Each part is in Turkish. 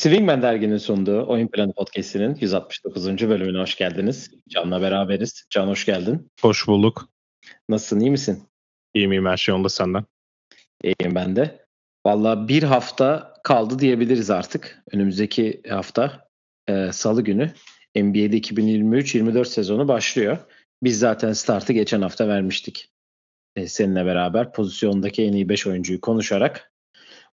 Swingman derginin sunduğu Oyun Planı Podcast'inin 169. bölümüne hoş geldiniz. Can'la beraberiz. Can hoş geldin. Hoş bulduk. Nasılsın, iyi misin? İyi miyim her şey onda senden? İyiyim ben de. Valla bir hafta kaldı diyebiliriz artık. Önümüzdeki hafta e, salı günü NBA'de 2023-24 sezonu başlıyor. Biz zaten startı geçen hafta vermiştik. E, seninle beraber pozisyondaki en iyi 5 oyuncuyu konuşarak.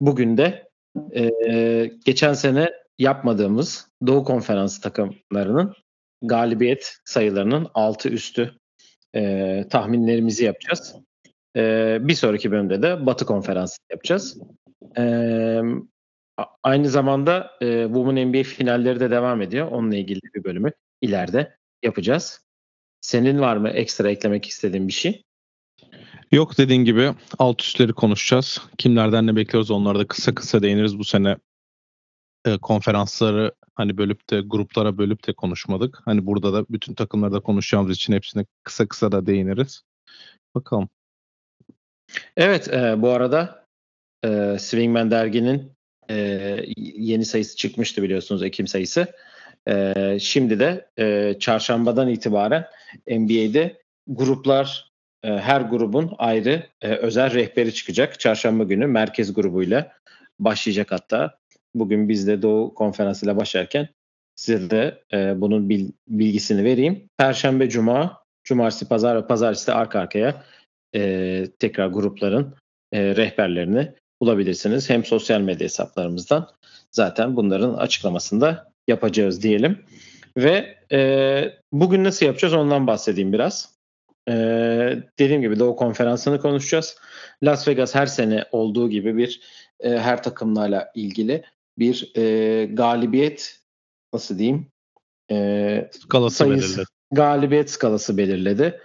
Bugün de e, geçen sene yapmadığımız Doğu Konferansı takımlarının galibiyet sayılarının altı üstü e, tahminlerimizi yapacağız. E, bir sonraki bölümde de Batı Konferansı yapacağız. E, aynı zamanda e, Women NBA finalleri de devam ediyor. Onunla ilgili bir bölümü ileride yapacağız. Senin var mı ekstra eklemek istediğin bir şey? Yok dediğin gibi alt üstleri konuşacağız. Kimlerden ne bekliyoruz onlara da kısa kısa değiniriz bu sene. E, konferansları hani bölüp de gruplara bölüp de konuşmadık. Hani burada da bütün takımlarda konuşacağımız için hepsine kısa kısa da değiniriz. Bakalım. Evet e, bu arada e, Swingman derginin e, yeni sayısı çıkmıştı biliyorsunuz Ekim sayısı. E, şimdi de e, çarşambadan itibaren NBA'de gruplar e, her grubun ayrı e, özel rehberi çıkacak. Çarşamba günü merkez grubuyla başlayacak hatta. Bugün biz de Doğu konferansıyla başlarken size de e, bunun bilgisini vereyim. Perşembe, Cuma, Cumartesi, Pazar ve Pazartesi de arka arkaya tekrar grupların rehberlerini bulabilirsiniz. Hem sosyal medya hesaplarımızdan zaten bunların açıklamasını da yapacağız diyelim. Ve e, bugün nasıl yapacağız ondan bahsedeyim biraz. Ee, dediğim gibi Doğu Konferansı'nı konuşacağız. Las Vegas her sene olduğu gibi bir e, her takımlarla ilgili bir e, galibiyet nasıl diyeyim e, skalası sayısı, belirledi. Galibiyet skalası belirledi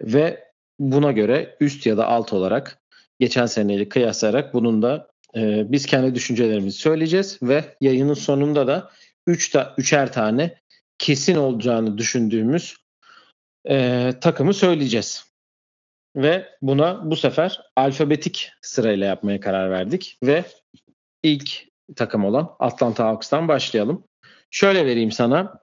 ve buna göre üst ya da alt olarak geçen seneyle kıyaslayarak bunun da e, biz kendi düşüncelerimizi söyleyeceğiz ve yayının sonunda da üç ta, üçer tane kesin olacağını düşündüğümüz e, takımı söyleyeceğiz. Ve buna bu sefer alfabetik sırayla yapmaya karar verdik ve ilk takım olan Atlanta Hawks'tan başlayalım. Şöyle vereyim sana.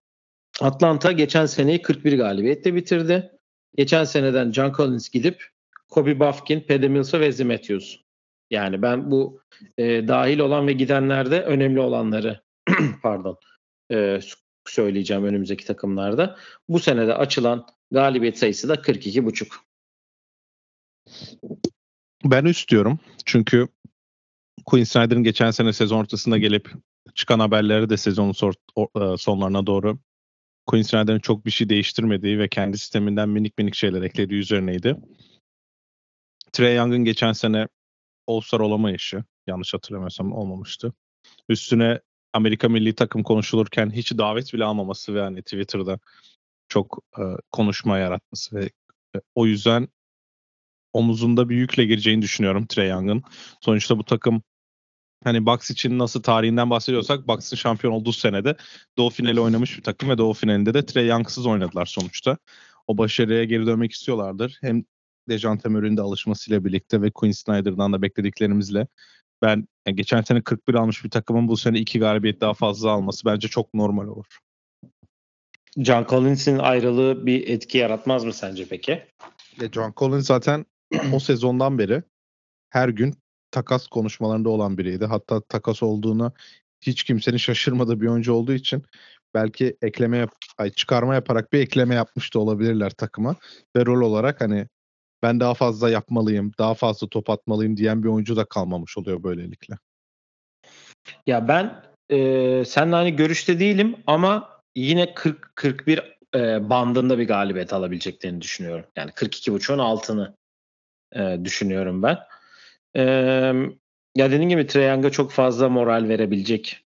Atlanta geçen seneyi 41 galibiyetle bitirdi. Geçen seneden John Collins gidip Kobe Buffkin, Paddy Mills ve Matthews. Yani ben bu e, dahil olan ve gidenlerde önemli olanları pardon e, söyleyeceğim önümüzdeki takımlarda. Bu senede açılan Galibiyet sayısı da 42,5. Ben üst diyorum. Çünkü Quinn Snyder'ın geçen sene sezon ortasında gelip çıkan haberleri de sezonun e, sonlarına doğru Quinn Snyder'ın çok bir şey değiştirmediği ve kendi sisteminden minik minik şeyler eklediği üzerineydi. Trey Young'ın geçen sene All-Star olamayışı yanlış hatırlamıyorsam olmamıştı. Üstüne Amerika milli takım konuşulurken hiç davet bile almaması ve hani Twitter'da çok e, konuşma yaratması ve e, o yüzden omuzunda bir yükle gireceğini düşünüyorum Trey Young'ın. Sonuçta bu takım hani Bucks için nasıl tarihinden bahsediyorsak Bucks'ın şampiyon olduğu senede Doğu finali oynamış bir takım ve Doğu finalinde de Trey Young'sız oynadılar sonuçta. O başarıya geri dönmek istiyorlardır. Hem Dejante Murray'in de alışmasıyla birlikte ve Quinn Snyder'dan da beklediklerimizle ben yani geçen sene 41 almış bir takımın bu sene iki galibiyet daha fazla alması bence çok normal olur. John Collins'in ayrılığı bir etki yaratmaz mı sence peki? E John Collins zaten o sezondan beri her gün takas konuşmalarında olan biriydi. Hatta takas olduğunu hiç kimsenin şaşırmadığı bir oyuncu olduğu için belki ekleme yap ay çıkarma yaparak bir ekleme yapmış da olabilirler takıma ve rol olarak hani ben daha fazla yapmalıyım, daha fazla top atmalıyım diyen bir oyuncu da kalmamış oluyor böylelikle. Ya ben e, seninle aynı görüşte değilim ama yine 40 41 e, bandında bir galibiyet alabileceklerini düşünüyorum. Yani 42.5'un altını e, düşünüyorum ben. E, ya dediğim gibi Trae Young'a çok fazla moral verebilecek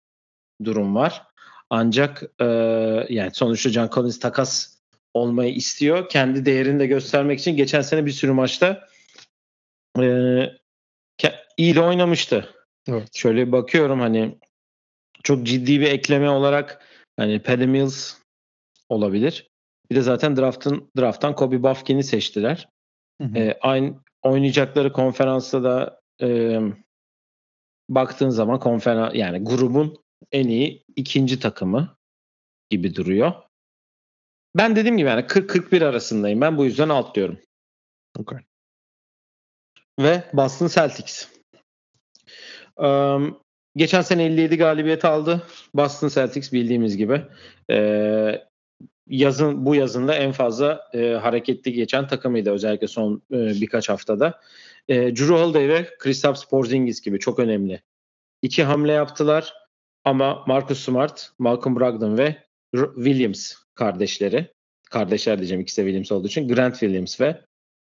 durum var. Ancak e, yani sonuçta John Collins takas olmayı istiyor. Kendi değerini de göstermek için geçen sene bir sürü maçta e, iyi de oynamıştı. Evet. Şöyle bakıyorum hani çok ciddi bir ekleme olarak Hani Paddy Mills olabilir. Bir de zaten draftın drafttan Kobe Buffkin'i seçtiler. Hı hı. E, aynı oynayacakları konferansta da e, baktığın zaman konferans yani grubun en iyi ikinci takımı gibi duruyor. Ben dediğim gibi yani 40-41 arasındayım. Ben bu yüzden alt diyorum. Okay. Ve Boston Celtics. Um, geçen sene 57 galibiyet aldı. Boston Celtics bildiğimiz gibi. Ee, yazın bu yazında en fazla e, hareketli geçen takımıydı özellikle son e, birkaç haftada. E, Drew Holiday ve Kristaps Porzingis gibi çok önemli. İki hamle yaptılar ama Marcus Smart, Malcolm Brogdon ve Williams kardeşleri, kardeşler diyeceğim ikisi de Williams olduğu için Grant Williams ve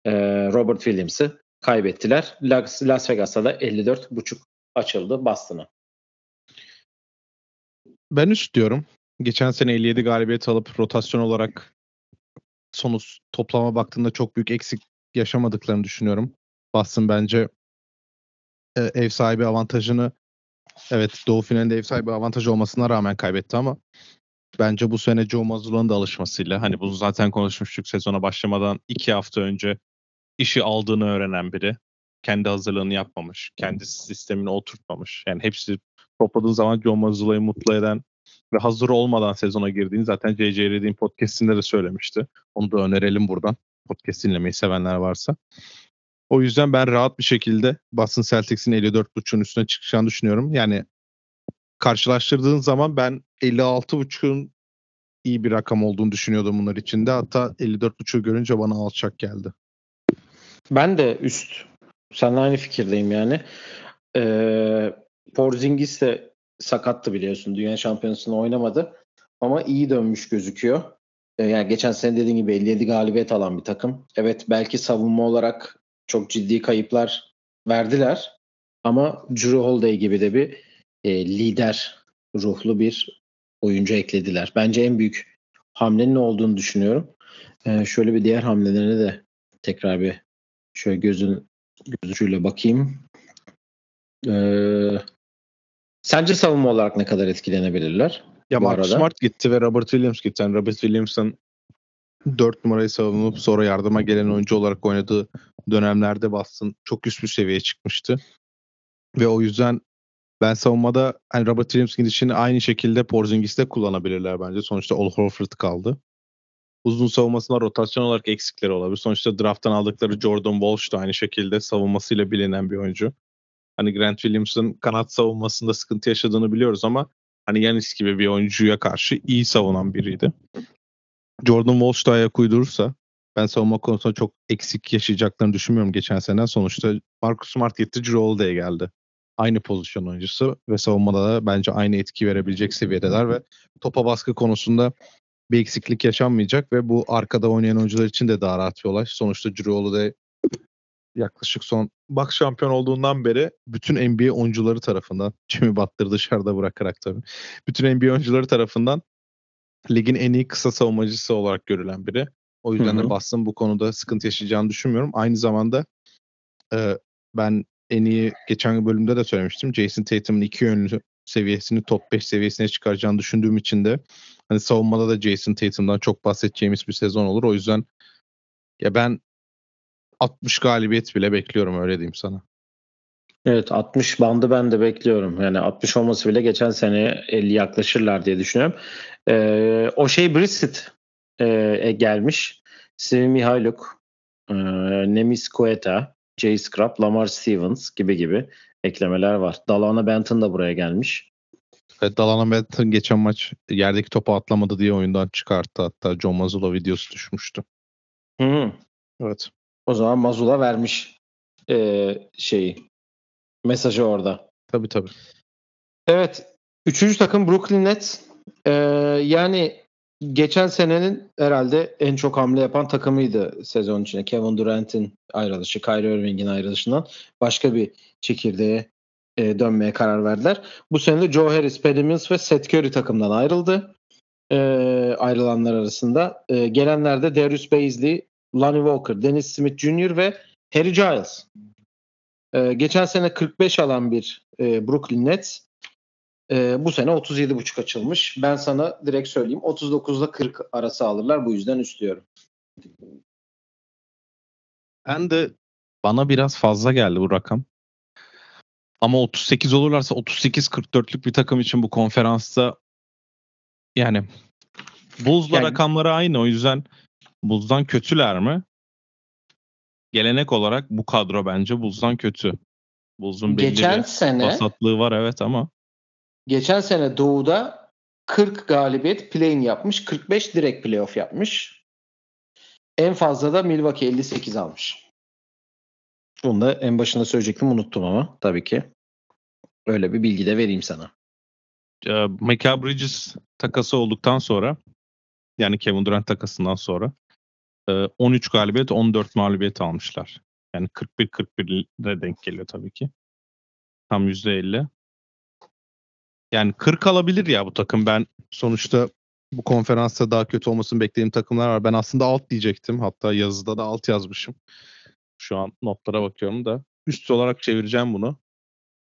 e, Robert Williams'ı kaybettiler. Las, Las Vegas'ta da 54.5 açıldı Boston'a. Ben üst diyorum. Geçen sene 57 galibiyet alıp rotasyon olarak sonuç toplama baktığında çok büyük eksik yaşamadıklarını düşünüyorum. Boston bence e, ev sahibi avantajını evet Doğu finalinde ev sahibi avantajı olmasına rağmen kaybetti ama bence bu sene Joe Mazzulla'nın da alışmasıyla hani bunu zaten konuşmuştuk sezona başlamadan iki hafta önce işi aldığını öğrenen biri. Kendi hazırlığını yapmamış. Kendi sistemini oturtmamış. Yani hepsi topladığı zaman Joe Mazzulla'yı mutlu eden ve hazır olmadan sezona girdiğini zaten J.J. Redick'in podcastinde de söylemişti. Onu da önerelim buradan. Podcast dinlemeyi sevenler varsa. O yüzden ben rahat bir şekilde Boston Celtics'in 54.5'un üstüne çıkacağını düşünüyorum. Yani karşılaştırdığın zaman ben 56.5'un iyi bir rakam olduğunu düşünüyordum bunlar içinde. Hatta 54.5'u görünce bana alçak geldi. Ben de üst. Seninle aynı fikirdeyim yani. Ee, Porzingis de sakattı biliyorsun. Dünya şampiyonasında oynamadı. Ama iyi dönmüş gözüküyor. Ee, yani geçen sene dediğim gibi 57 galibiyet alan bir takım. Evet belki savunma olarak çok ciddi kayıplar verdiler. Ama Drew Holiday gibi de bir e, lider ruhlu bir oyuncu eklediler. Bence en büyük hamlenin ne olduğunu düşünüyorum. E, şöyle bir diğer hamlelerine de tekrar bir şöyle gözün gözüyle bakayım. E, sence savunma olarak ne kadar etkilenebilirler? Ya Marcus Smart gitti ve Robert Williams gitti. Yani Robert Williams'ın 4 numarayı savunup sonra yardıma gelen oyuncu olarak oynadığı dönemlerde Boston çok üst bir seviyeye çıkmıştı. Ve o yüzden ben savunmada hani Robert Williams gidişini aynı şekilde Porzingis'te kullanabilirler bence. Sonuçta Al Horford kaldı. Uzun savunmasında rotasyon olarak eksikleri olabilir. Sonuçta drafttan aldıkları Jordan Walsh da aynı şekilde savunmasıyla bilinen bir oyuncu. Hani Grant Williams'ın kanat savunmasında sıkıntı yaşadığını biliyoruz ama hani Yanis gibi bir oyuncuya karşı iyi savunan biriydi. Jordan Walsh da ayak uydurursa ben savunma konusunda çok eksik yaşayacaklarını düşünmüyorum geçen sene. Sonuçta Marcus Smart gitti, Drew geldi. Aynı pozisyon oyuncusu ve savunmada da bence aynı etki verebilecek seviyedeler ve topa baskı konusunda bir eksiklik yaşanmayacak ve bu arkada oynayan oyuncular için de daha rahat bir olay. Sonuçta Drew Holiday yaklaşık son bak şampiyon olduğundan beri bütün NBA oyuncuları tarafından Jimmy Butler'ı dışarıda bırakarak tabii. Bütün NBA oyuncuları tarafından ligin en iyi kısa savunmacısı olarak görülen biri. O yüzden de Boston bu konuda sıkıntı yaşayacağını düşünmüyorum. Aynı zamanda e, ben en iyi geçen bölümde de söylemiştim. Jason Tatum'un iki yönlü seviyesini top 5 seviyesine çıkaracağını düşündüğüm için de hani savunmada da Jason Tatum'dan çok bahsedeceğimiz bir sezon olur. O yüzden ya ben 60 galibiyet bile bekliyorum öyle diyeyim sana. Evet 60 bandı ben de bekliyorum. Yani 60 olması bile geçen sene 50 yaklaşırlar diye düşünüyorum. Ee, o şey Brissett e, gelmiş. Simi Mihailuk, e, Nemis Koeta, Jay Scrap, Lamar Stevens gibi gibi eklemeler var. Dalana Benton da buraya gelmiş. Evet, Dalana Benton geçen maç yerdeki topu atlamadı diye oyundan çıkarttı. Hatta John Mazzulla videosu düşmüştü. Hı. Evet. O zaman Mazula vermiş e, şeyi mesajı orada. Tabii tabii. Evet. Üçüncü takım Brooklyn Nets. Ee, yani geçen senenin herhalde en çok hamle yapan takımıydı sezon içinde. Kevin Durant'in ayrılışı, Kyrie Irving'in ayrılışından başka bir çekirdeğe e, dönmeye karar verdiler. Bu sene de Joe Harris, Patty Mills ve Seth Curry takımdan ayrıldı. E, ayrılanlar arasında. E, gelenler de Darius Baisley, Lonnie Walker, Dennis Smith Jr. ve Harry Giles. E, geçen sene 45 alan bir e, Brooklyn Nets e, bu sene 37.5 açılmış. Ben sana direkt söyleyeyim 39 ile 40 arası alırlar. Bu yüzden üstlüyorum. Ben de bana biraz fazla geldi bu rakam. Ama 38 olurlarsa 38-44'lük bir takım için bu konferansta yani Bulls'la Yani- rakamları aynı. O yüzden Bulls'dan kötüler mi? Gelenek olarak bu kadro bence Bulls'dan kötü. Bulls'un belli Geçen bir sene vasatlığı var evet ama geçen sene Doğu'da 40 galibiyet play-in yapmış. 45 direkt playoff yapmış. En fazla da Milwaukee 58 almış. Bunu da en başında söyleyecektim unuttum ama tabii ki. Öyle bir bilgi de vereyim sana. e, Michael Bridges takası olduktan sonra yani Kevin Durant takasından sonra e, 13 galibiyet 14 mağlubiyet almışlar. Yani 41-41'e denk geliyor tabii ki. Tam %50. Yani 40 alabilir ya bu takım. Ben sonuçta bu konferansta daha kötü olmasını beklediğim takımlar var. Ben aslında alt diyecektim. Hatta yazıda da alt yazmışım. Şu an notlara bakıyorum da. Üst olarak çevireceğim bunu.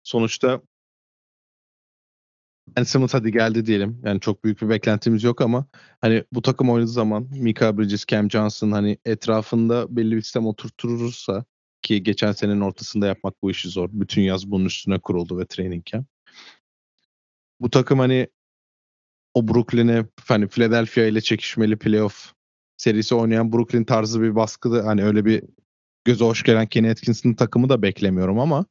Sonuçta Ben Simmons hadi geldi diyelim. Yani çok büyük bir beklentimiz yok ama hani bu takım oynadığı zaman Mika Bridges, Cam Johnson hani etrafında belli bir sistem oturturursa ki geçen senenin ortasında yapmak bu işi zor. Bütün yaz bunun üstüne kuruldu ve training camp. Bu takım hani o Brooklyn'e hani Philadelphia ile çekişmeli playoff serisi oynayan Brooklyn tarzı bir baskıda hani öyle bir göze hoş gelen Kenny Atkinson'ın takımı da beklemiyorum ama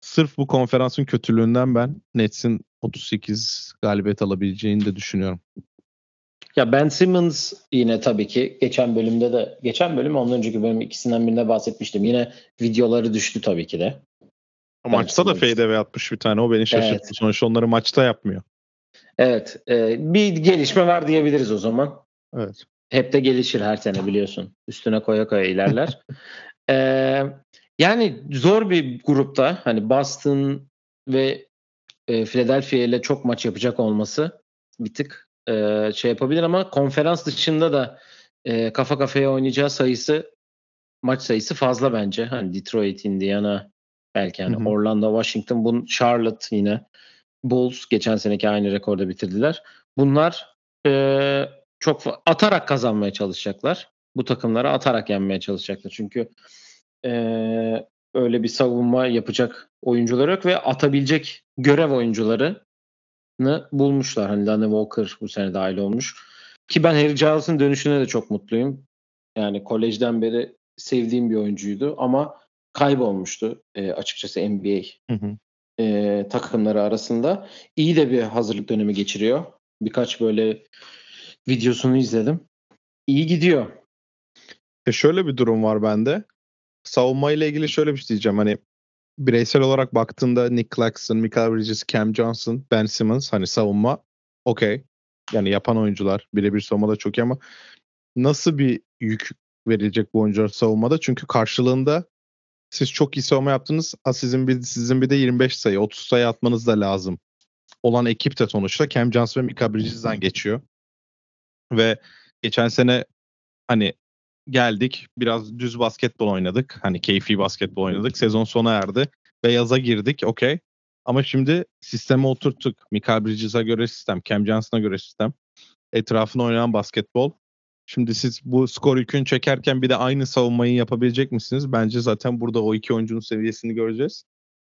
sırf bu konferansın kötülüğünden ben Nets'in 38 galibiyet alabileceğini de düşünüyorum. Ya Ben Simmons yine tabii ki geçen bölümde de geçen bölüm ondan önceki bölüm ikisinden birinde bahsetmiştim. Yine videoları düştü tabii ki de. Maçta da fadeaway atmış bir tane. O beni şaşırttı. Evet. Sonuçta onları maçta yapmıyor. Evet, e, bir gelişme var diyebiliriz o zaman. Evet. Hep de gelişir her sene biliyorsun. Üstüne koya koya ilerler. Ee, yani zor bir grupta hani Boston ve e, Philadelphia ile çok maç yapacak olması bir tık e, şey yapabilir ama konferans dışında da e, kafa kafaya oynayacağı sayısı maç sayısı fazla bence. Hani Detroit, Indiana belki hani Hı hı. Orlando, Washington, bun Charlotte yine Bulls geçen seneki aynı rekorda bitirdiler. Bunlar e, çok atarak kazanmaya çalışacaklar. Bu takımları atarak yenmeye çalışacaklar. Çünkü e, öyle bir savunma yapacak oyuncuları yok ve atabilecek görev oyuncularını bulmuşlar. Hani Lonnie Walker bu sene dahil olmuş. Ki ben Harry Giles'ın dönüşüne de çok mutluyum. Yani kolejden beri sevdiğim bir oyuncuydu ama kaybolmuştu e, açıkçası NBA Hı hı. e, takımları arasında. İyi de bir hazırlık dönemi geçiriyor. Birkaç böyle videosunu izledim. İyi gidiyor. E şöyle bir durum var bende. Savunma ile ilgili şöyle bir şey diyeceğim. Hani bireysel olarak baktığında Nick Claxton, Michael Bridges, Cam Johnson, Ben Simmons hani savunma okey. Yani yapan oyuncular birebir savunmada çok iyi ama nasıl bir yük verilecek bu oyuncular savunmada? Çünkü karşılığında siz çok iyi savunma yaptınız. Ha sizin bir sizin bir de 25 sayı, 30 sayı atmanız da lazım. Olan ekip de sonuçta Cam Johnson ve Michael Bridges'den geçiyor. Ve geçen sene hani geldik biraz düz basketbol oynadık. Hani keyfi basketbol oynadık. Sezon sona erdi ve yaza girdik okey. Ama şimdi sisteme oturttuk. Michael Bridges'a göre sistem, Cam Johnson'a göre sistem. Etrafına oynanan basketbol. Şimdi siz bu skor yükünü çekerken bir de aynı savunmayı yapabilecek misiniz? Bence zaten burada o iki oyuncunun seviyesini göreceğiz.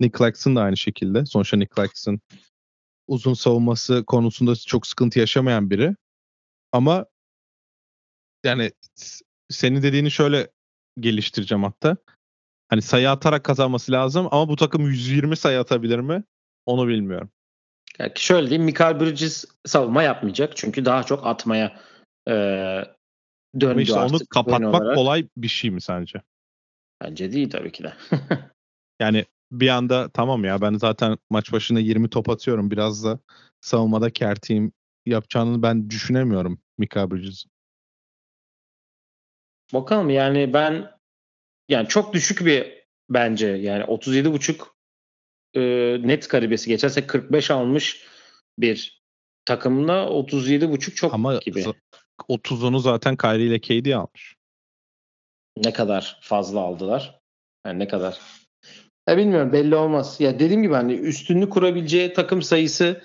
Nick Claxton da aynı şekilde. Sonuçta Nick Claxton uzun savunması konusunda çok sıkıntı yaşamayan biri. Ama yani senin dediğini şöyle geliştireceğim hatta. Hani sayı atarak kazanması lazım ama bu takım 120 sayı atabilir mi? Onu bilmiyorum. Yani şöyle diyeyim Michael Bridges savunma yapmayacak. Çünkü daha çok atmaya döndü Ama işte onu artık oyun kapatmak olarak. kolay bir şey mi sence? Bence değil tabii ki de. Yani bir anda tamam ya ben zaten maç başına 20 top atıyorum. Biraz da savunmada kerteyim yapacağını ben düşünemiyorum Mika Bridges. Bakalım yani ben yani çok düşük bir bence yani 37.5 e, net karibesi geçen sene 45 almış bir takımla 37.5 çok Ama gibi. Z- 30'unu zaten Kyrie ile KD almış. Ne kadar fazla aldılar? Yani ne kadar? Ya bilmiyorum belli olmaz. Ya dediğim gibi hani üstünlük kurabileceği takım sayısı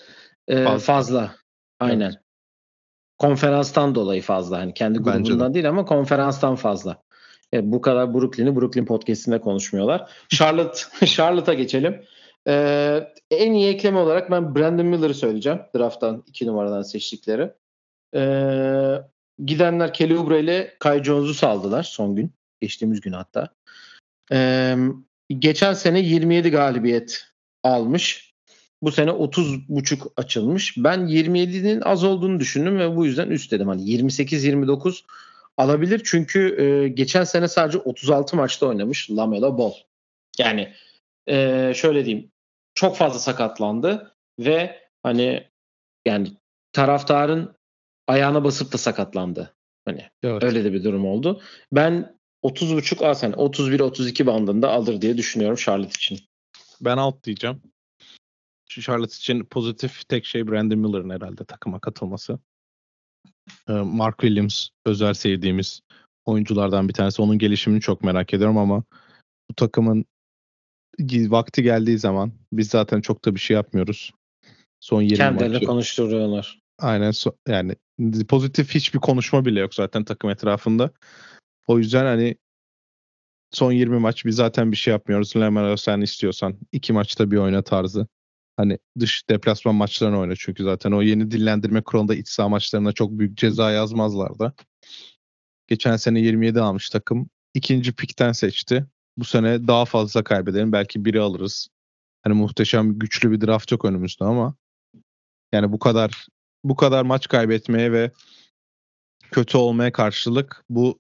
e, Fazla. fazla. Aynen. Konferanstan dolayı fazla. Hani kendi Bence de. grubundan değil ama konferanstan fazla. E, bu kadar Brooklyn'i Brooklyn podcast'inde konuşmuyorlar. Charlotte Charlotte'a geçelim. Ee, en iyi ekleme olarak ben Brandon Miller'ı söyleyeceğim. Draft'tan iki numaradan seçtikleri. Ee, gidenler Kelly Oubre ile Kai Jones'u saldılar son gün. Geçtiğimiz gün hatta. Ee, geçen sene 27 galibiyet almış. Bu sene 30 buçuk açılmış. Ben 27'nin az olduğunu düşündüm ve bu yüzden üst dedim. Hani 28-29 alabilir. Çünkü e, geçen sene sadece 36 maçta oynamış Lamelo Ball. Yani e, şöyle diyeyim çok fazla sakatlandı ve hani yani taraftarın ayağına basıp da sakatlandı. Hani evet. öyle de bir durum oldu. Ben 30.5 az hani 31-32 bandında alır diye düşünüyorum Charlotte için. Ben alt diyeceğim. Charlotte için pozitif tek şey Brandon Miller'ın herhalde takıma katılması. Ee, Mark Williams özel sevdiğimiz oyunculardan bir tanesi. Onun gelişimini çok merak ediyorum ama bu takımın vakti geldiği zaman biz zaten çok da bir şey yapmıyoruz. Son 20 Kendilerine maçı. konuşturuyorlar. Aynen so, yani pozitif hiçbir konuşma bile yok zaten takım etrafında. O yüzden hani son 20 maç biz zaten bir şey yapmıyoruz. Lemar sen istiyorsan iki maçta bir oyna tarzı. Hani dış deplasman maçlarını oyna çünkü zaten o yeni dillendirme kuralında iç saha maçlarına çok büyük ceza yazmazlar da. Geçen sene 27 almış takım. ikinci pikten seçti. Bu sene daha fazla kaybedelim. Belki biri alırız. Hani muhteşem güçlü bir draft yok önümüzde ama yani bu kadar bu kadar maç kaybetmeye ve kötü olmaya karşılık bu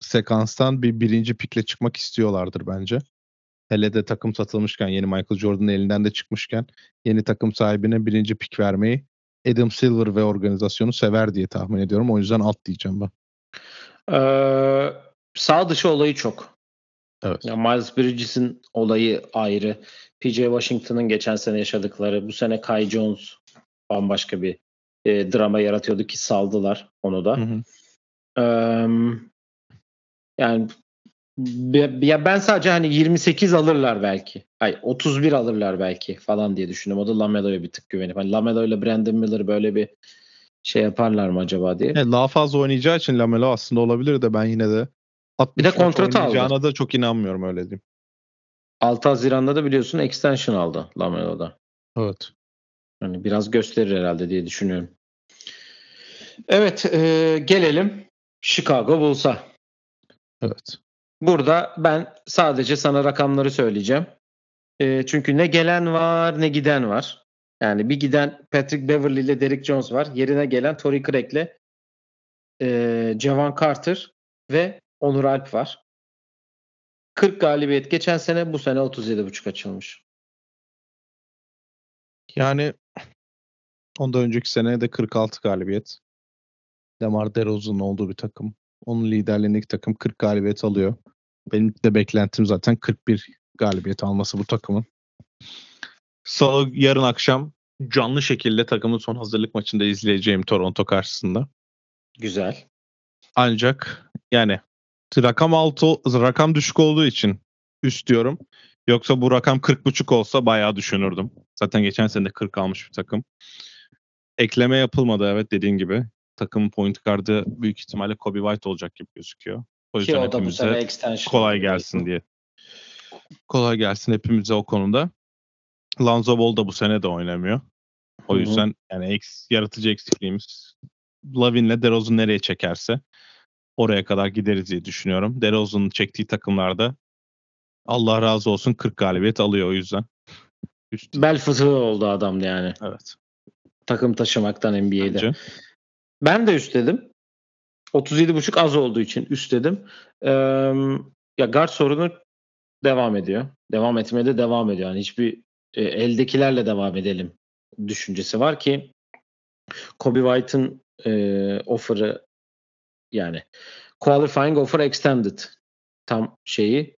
sekanstan bir birinci pikle çıkmak istiyorlardır bence. Hele de takım satılmışken yeni Michael Jordan'ın elinden de çıkmışken yeni takım sahibine birinci pik vermeyi Adam Silver ve organizasyonu sever diye tahmin ediyorum. O yüzden alt diyeceğim ben. Ee, sağ dışı olayı çok. Evet. Ya Miles Bridges'in olayı ayrı. PJ Washington'ın geçen sene yaşadıkları, bu sene Kai Jones bambaşka bir e, drama yaratıyordu ki saldılar onu da. Hı hı. Ee, yani ya ben sadece hani 28 alırlar belki. Ay 31 alırlar belki falan diye düşündüm. O da Lamelo'ya bir tık güvenip. Hani Lamelo ile Brandon Miller böyle bir şey yaparlar mı acaba diye. Yani daha fazla oynayacağı için Lamelo aslında olabilir de ben yine de bir de kontrat aldı. da çok inanmıyorum öyle diyeyim. 6 Haziran'da da biliyorsun extension aldı Lamelo'da. Evet. Hani biraz gösterir herhalde diye düşünüyorum. Evet e, gelelim Chicago Bulls'a. Evet. Burada ben sadece sana rakamları söyleyeceğim. E, çünkü ne gelen var ne giden var. Yani bir giden Patrick Beverly ile Derek Jones var. Yerine gelen Torrey Craig ile e, Javon Carter ve Onur Alp var. 40 galibiyet geçen sene bu sene 37.5 açılmış. Yani ondan önceki sene de 46 galibiyet. Demar DeRozan'ın olduğu bir takım. Onun liderliğindeki takım 40 galibiyet alıyor. Benim de beklentim zaten 41 galibiyet alması bu takımın. Salı yarın akşam canlı şekilde takımın son hazırlık maçında izleyeceğim Toronto karşısında. Güzel. Ancak yani rakam altı rakam düşük olduğu için üst diyorum. Yoksa bu rakam 40.5 olsa bayağı düşünürdüm. Zaten geçen sene de 40 almış bir takım. Ekleme yapılmadı evet dediğin gibi. Takımın point guard'ı büyük ihtimalle Kobe White olacak gibi gözüküyor. O yüzden Ki o da bu sene kolay gelsin diye. Kolay gelsin hepimize o konuda. Lonzo Ball da bu sene de oynamıyor. O yüzden Hı-hı. yani eks, yaratıcı eksikliğimiz Lavin'le DeRozan nereye çekerse oraya kadar gideriz diye düşünüyorum. DeRozan'ın çektiği takımlarda Allah razı olsun 40 galibiyet alıyor o yüzden. Üst. Bel fıtığı oldu adam yani. Evet. Takım taşımaktan NBA'de. Bence. Ben de üstledim. 37.5 az olduğu için üstledim. Ee, ya guard sorunu devam ediyor. Devam etmeye de devam ediyor. Yani hiçbir e, eldekilerle devam edelim düşüncesi var ki Kobe White'ın e, offer'ı yani qualifying offer extended tam şeyi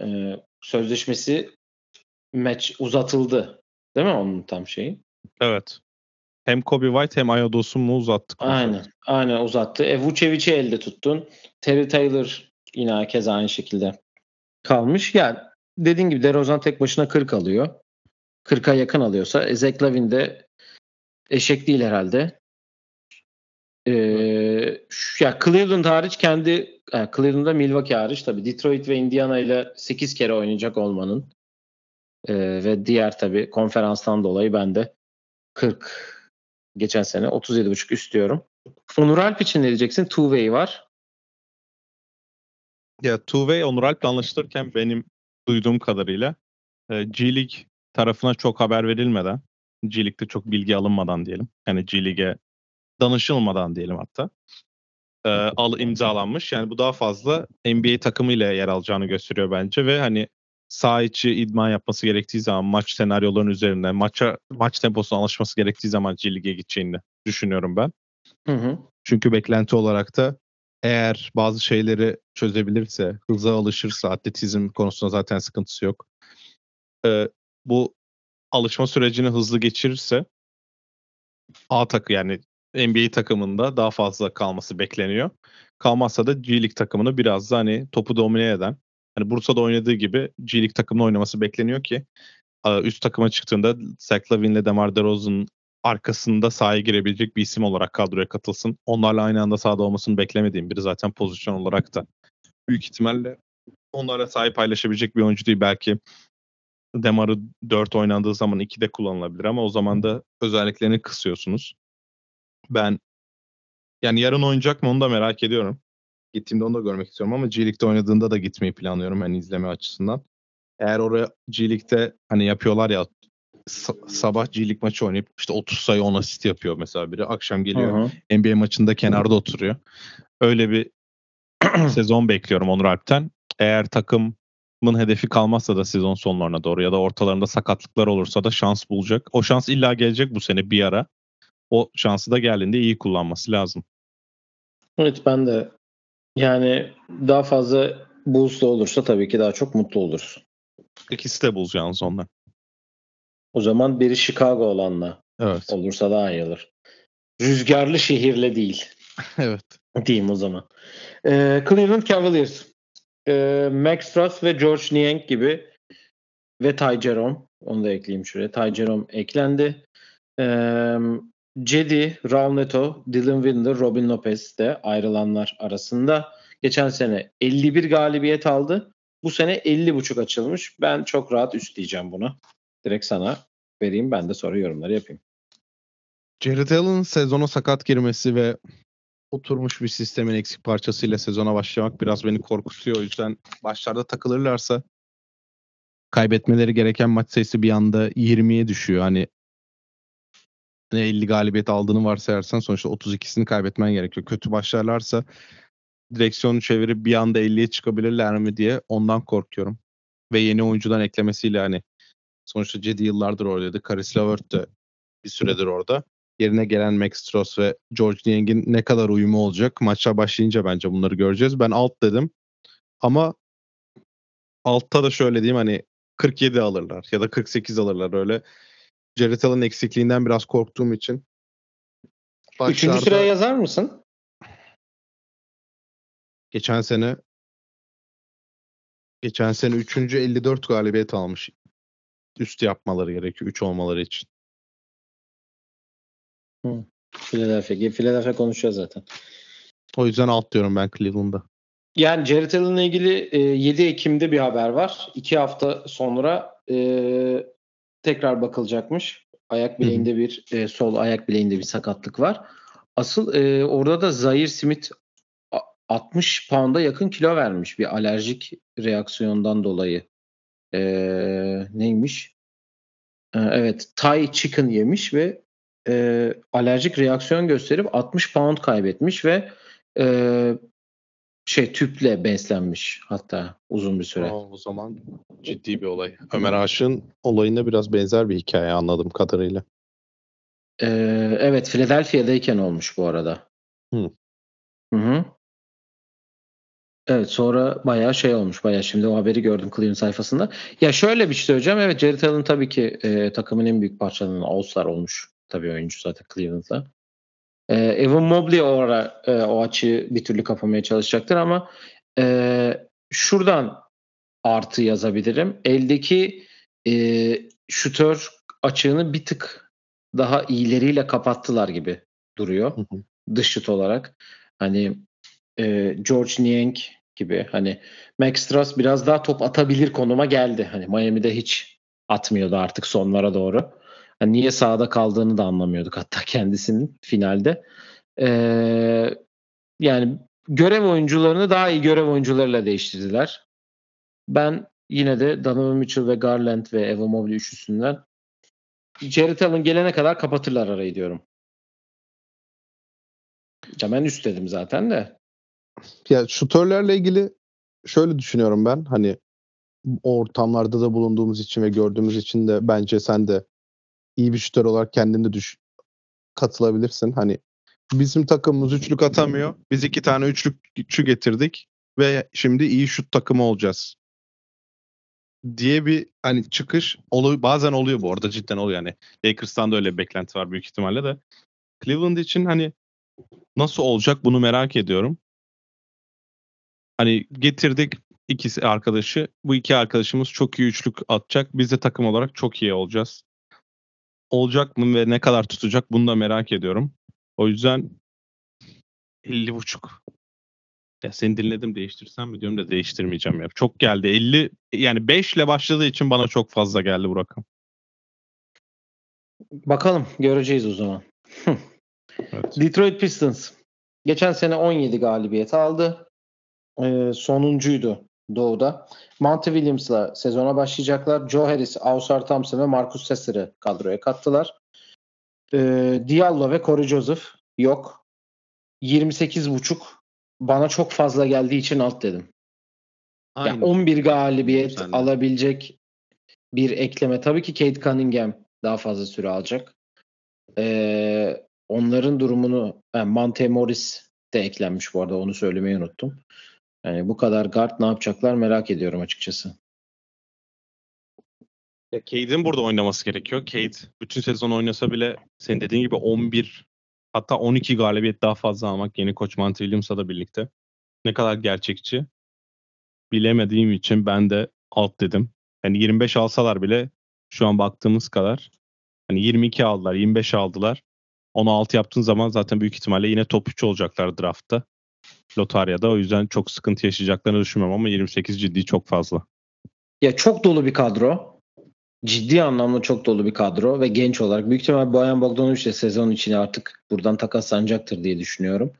e, sözleşmesi match uzatıldı. Değil mi onun tam şeyi? Evet. Hem Kobe White hem Ayados'u mu uzattık? Aynen. Zaten. Aynen uzattı. E, Vucevic'i elde tuttun. Terry Taylor yine kez aynı şekilde kalmış. Yani dediğin gibi DeRozan tek başına 40 alıyor. 40'a yakın alıyorsa e, Zach Lavin de eşek değil herhalde. Ee, ya Cleveland hariç kendi yani Cleveland'da Milwaukee hariç tabii Detroit ve Indiana ile 8 kere oynayacak olmanın e, ve diğer tabii konferanstan dolayı ben de 40 geçen sene 37.5 istiyorum. Onur Alp için ne diyeceksin? Way var. Ya Way Onur Alp'le anlaşılırken benim duyduğum kadarıyla e, G League tarafına çok haber verilmeden, G League'de çok bilgi alınmadan diyelim. Yani G League'e danışılmadan diyelim hatta. E, al imzalanmış. Yani bu daha fazla NBA takımıyla yer alacağını gösteriyor bence ve hani sağ içi idman yapması gerektiği zaman maç senaryoların üzerinde maça maç temposuna alışması gerektiği zaman G League'e gideceğini düşünüyorum ben. Hı hı. Çünkü beklenti olarak da eğer bazı şeyleri çözebilirse, hıza alışırsa, atletizm konusunda zaten sıkıntısı yok. Ee, bu alışma sürecini hızlı geçirirse A takı yani NBA takımında daha fazla kalması bekleniyor. Kalmazsa da G League takımını biraz da hani topu domine eden, hani Bursa'da oynadığı gibi G League takımında oynaması bekleniyor ki üst takıma çıktığında Zach Lavine'le DeMar DeRozan arkasında sahaya girebilecek bir isim olarak kadroya katılsın. Onlarla aynı anda sahada olmasını beklemediğim biri zaten pozisyon olarak da büyük ihtimalle onlarla sahip paylaşabilecek bir oyuncu değil. Belki Demar'ı 4 oynandığı zaman 2'de kullanılabilir ama o zaman da özelliklerini kısıyorsunuz. Ben yani yarın oynayacak mı onu da merak ediyorum. Gittiğimde onu da görmek istiyorum ama G League'de oynadığında da gitmeyi planlıyorum hani izleme açısından. Eğer oraya G League'de hani yapıyorlar ya sabah G League maçı oynayıp işte 30 sayı 10 asist yapıyor mesela biri. Akşam geliyor hı. NBA maçında kenarda oturuyor. Öyle bir sezon bekliyorum Onur Alp'ten. Eğer takımın hedefi kalmazsa da sezon sonlarına doğru ya da ortalarında sakatlıklar olursa da şans bulacak. O şans illa gelecek bu sene bir ara. O şansı da geldiğinde iyi kullanması lazım. Evet ben de yani daha fazla boost'lu olursa tabii ki daha çok mutlu oluruz. İkisi de bulacağınız onlar. O zaman biri Chicago olanla Evet. olursa daha iyi olur. Rüzgarlı şehirle değil evet. diyeyim o zaman. Ee, Cleveland Cavaliers. Ee, Max Struss ve George Niang gibi ve Ty Jerome. Onu da ekleyeyim şuraya. Ty Jerome eklendi. Ee, Cedi, Raul Neto, Dylan Windler, Robin Lopez de ayrılanlar arasında. Geçen sene 51 galibiyet aldı. Bu sene 50.5 açılmış. Ben çok rahat üst diyeceğim bunu. Direkt sana vereyim ben de sonra yorumları yapayım. Jared Allen'ın sezona sakat girmesi ve oturmuş bir sistemin eksik parçasıyla sezona başlamak biraz beni korkutuyor. O yüzden başlarda takılırlarsa kaybetmeleri gereken maç sayısı bir anda 20'ye düşüyor. Hani 50 galibiyet aldığını varsayarsan sonuçta 32'sini kaybetmen gerekiyor. Kötü başlarlarsa direksiyonu çevirip bir anda 50'ye çıkabilirler mi diye ondan korkuyorum. Ve yeni oyuncudan eklemesiyle hani sonuçta Cedi yıllardır oradaydı. Karis Levert de bir süredir orada. Yerine gelen Max Strauss ve George Niang'in ne kadar uyumu olacak? Maçlar başlayınca bence bunları göreceğiz. Ben alt dedim. Ama altta da şöyle diyeyim hani 47 alırlar ya da 48 alırlar öyle. Jared Allen eksikliğinden biraz korktuğum için. Üçüncü sıraya yazar mısın? Geçen sene geçen sene 3. 54 galibiyet almış. Üst yapmaları gerekiyor 3 olmaları için. Hı. Philadelphia. Philadelphia konuşacağız zaten. O yüzden alt diyorum ben Cleveland'da. Yani Jared Allen'la ilgili e, 7 Ekim'de bir haber var. 2 hafta sonra e, tekrar bakılacakmış. Ayak bileğinde bir e, sol ayak bileğinde bir sakatlık var. Asıl e, orada da Zaire Smith 60 pound'a yakın kilo vermiş bir alerjik reaksiyondan dolayı. E, neymiş? E, evet, Thai chicken yemiş ve e, alerjik reaksiyon gösterip 60 pound kaybetmiş ve e, şey tüple beslenmiş hatta uzun bir süre. Aa, o zaman ciddi bir olay. Ömer Aşık'ın olayına biraz benzer bir hikaye anladığım kadarıyla. Ee, evet Philadelphia'dayken olmuş bu arada. Hı. Hı hı. Evet sonra bayağı şey olmuş. Bayağı şimdi o haberi gördüm Cleveland sayfasında. Ya şöyle bir şey söyleyeceğim. Evet Jared Allen tabii ki e, takımın en büyük parçalarından All-Star olmuş. Tabii oyuncu zaten Cleveland'da. E, Evan Mobley o ara e, o açığı bir türlü kapamaya çalışacaktır ama e, şuradan artı yazabilirim. Eldeki e, şutör açığını bir tık daha iyileriyle kapattılar gibi duruyor. Hı hı. dış şut olarak. Hani e, George Niang gibi hani Max Strauss biraz daha top atabilir konuma geldi. Hani Miami'de hiç atmıyordu artık sonlara doğru. Hani niye sahada kaldığını da anlamıyorduk hatta kendisinin finalde. Ee, yani görev oyuncularını daha iyi görev oyuncularıyla değiştirdiler. Ben yine de Donovan Mitchell ve Garland ve Evan Mobley üçlüsünden Jared Allen gelene kadar kapatırlar arayı diyorum. Ya ben üst dedim zaten de. Ya şutörlerle ilgili şöyle düşünüyorum ben. Hani ortamlarda da bulunduğumuz için ve gördüğümüz için de bence sen de iyi bir şutör olarak kendini düş katılabilirsin. Hani bizim takımımız üçlük atamıyor. Biz iki tane üçlükçü getirdik ve şimdi iyi şut takımı olacağız diye bir hani çıkış oluyor bazen oluyor bu arada cidden oluyor yani. Lakers'tan da öyle bir beklenti var büyük ihtimalle de. Cleveland için hani nasıl olacak bunu merak ediyorum. Hani getirdik ikisi arkadaşı. Bu iki arkadaşımız çok iyi üçlük atacak. Biz de takım olarak çok iyi olacağız. Olacak mı ve ne kadar tutacak bunu da merak ediyorum. O yüzden 50 buçuk. Ya seni dinledim değiştirsem mi diyorum da değiştirmeyeceğim ya. Çok geldi. 50 yani 5 ile başladığı için bana çok fazla geldi bu rakam. Bakalım göreceğiz o zaman. Evet. Detroit Pistons. Geçen sene 17 galibiyet aldı. Ee, sonuncuydu Doğu'da. Monty Williams'la sezona başlayacaklar. Joe Harris, Ausar Thompson ve Marcus Sasser'ı kadroya kattılar. Ee, Diallo ve Corey Joseph yok. 28.5 bana çok fazla geldiği için alt dedim. Yani 11 galibiyet Sen alabilecek bir ekleme. Tabii ki Kate Cunningham daha fazla süre alacak. Ee, onların durumunu yani Monte Morris de eklenmiş bu arada onu söylemeyi unuttum. Yani bu kadar guard ne yapacaklar merak ediyorum açıkçası. Ya Cade'in burada oynaması gerekiyor. Cade bütün sezon oynasa bile senin dediğin gibi 11 hatta 12 galibiyet daha fazla almak yeni koç Monty Williams'la da birlikte. Ne kadar gerçekçi bilemediğim için ben de alt dedim. Yani 25 alsalar bile şu an baktığımız kadar hani 22 aldılar, 25 aldılar. 16 yaptığın zaman zaten büyük ihtimalle yine top 3 olacaklar draftta. Lotaryada o yüzden çok sıkıntı yaşayacaklarını düşünmüyorum ama 28 ciddi çok fazla. Ya çok dolu bir kadro. Ciddi anlamda çok dolu bir kadro ve genç olarak. Büyük ihtimal Boyan Bogdanovic de sezon için artık buradan takaslanacaktır diye düşünüyorum.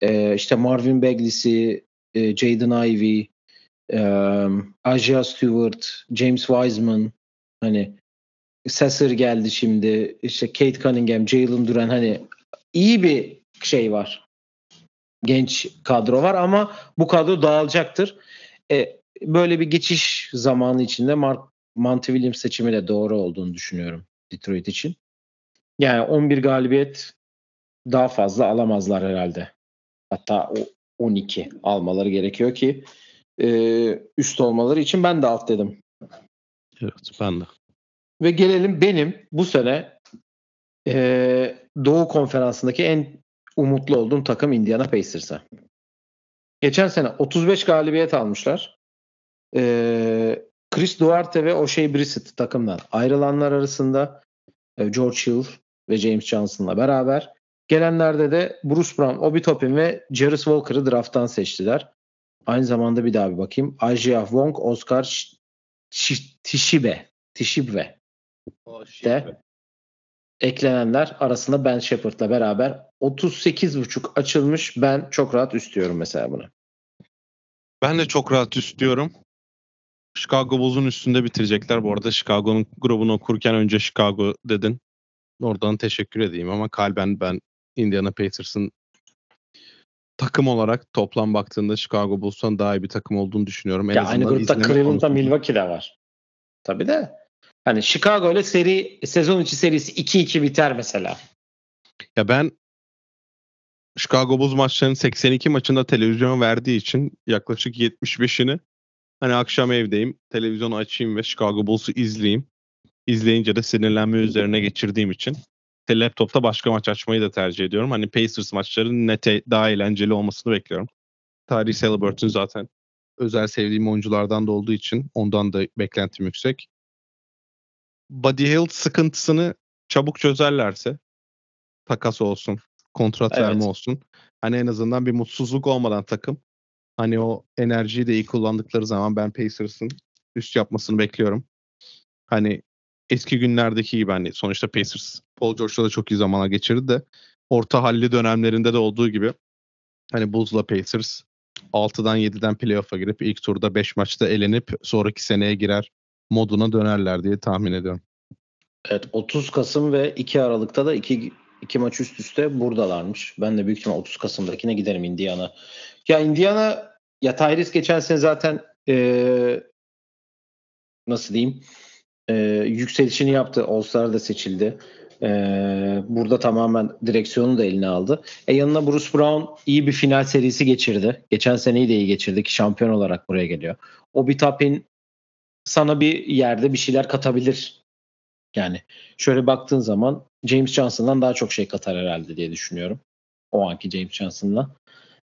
Ee, işte Marvin Bagley'si, e, Jaden Ivey, e, Aja Stewart, James Wiseman, hani Sasser geldi şimdi. işte Kate Cunningham, Jalen Duran hani iyi bir şey var. Genç kadro var ama bu kadro dağılacaktır. E, böyle bir geçiş zamanı içinde Mark Monty Williams seçimi de doğru olduğunu düşünüyorum Detroit için. Yani 11 galibiyet daha fazla alamazlar herhalde. Hatta o 12 almaları gerekiyor ki e, üst olmaları için ben de alt dedim. Evet ben de. Ve gelelim benim bu sene e, Doğu Konferansı'ndaki en umutlu olduğum takım Indiana Pacers'a. Geçen sene 35 galibiyet almışlar. E, Chris Duarte ve O'Shea Brissett takımdan ayrılanlar arasında e, George Hill ve James Johnson'la beraber gelenlerde de Bruce Brown, Obi Toppin ve Jarvis Walker'ı drafttan seçtiler. Aynı zamanda bir daha bir bakayım. Ajia Wong, Oscar Sh- Sh- Tishibe, Tishibe de eklenenler arasında Ben Shepard'la beraber 38.5 açılmış. Ben çok rahat üstlüyorum mesela bunu. Ben de çok rahat üstlüyorum. Chicago Bulls'un üstünde bitirecekler. Bu arada Chicago'nun grubunu okurken önce Chicago dedin. Oradan teşekkür edeyim ama kalben ben Indiana Pacers'ın takım olarak toplam baktığında Chicago Bulls'tan daha iyi bir takım olduğunu düşünüyorum. En ya aynı grupta Cleveland'da konusunda. Milwaukee de var. Tabii de. Hani Chicago ile seri sezon içi serisi 2-2 biter mesela. Ya ben Chicago Bulls maçlarının 82 maçında televizyon verdiği için yaklaşık 75'ini hani akşam evdeyim televizyonu açayım ve Chicago Bulls'u izleyeyim. İzleyince de sinirlenme üzerine geçirdiğim için laptopta başka maç açmayı da tercih ediyorum. Hani Pacers maçlarının nete daha eğlenceli olmasını bekliyorum. Tyrese Halliburton zaten özel sevdiğim oyunculardan da olduğu için ondan da beklentim yüksek. Buddy Hield sıkıntısını çabuk çözerlerse takas olsun, Kontrat Evet. verme olsun. Hani en azından bir mutsuzluk olmadan takım. Hani o enerjiyi de iyi kullandıkları zaman ben Pacers'ın üst yapmasını bekliyorum. Hani eski günlerdeki gibi hani sonuçta Pacers Paul George'la da çok iyi zamana geçirdi de orta halli dönemlerinde de olduğu gibi hani Bulls'la Pacers 6'dan 7'den playoff'a girip ilk turda 5 maçta elenip sonraki seneye girer moduna dönerler diye tahmin ediyorum. Evet 30 Kasım ve 2 Aralık'ta da iki, iki maç üst üste buradalarmış. Ben de büyük ihtimal 30 Kasım'dakine giderim Indiana. Ya Indiana ya Tyrese geçen sene zaten eee, nasıl diyeyim eee, yükselişini yaptı. All-Star'da seçildi. Eee, burada tamamen direksiyonu da eline aldı. E yanına Bruce Brown iyi bir final serisi geçirdi. Geçen seneyi de iyi geçirdi ki şampiyon olarak buraya geliyor. Obi Toppin sana bir yerde bir şeyler katabilir. Yani şöyle baktığın zaman James Johnson'dan daha çok şey katar herhalde diye düşünüyorum. O anki James Johnson'la.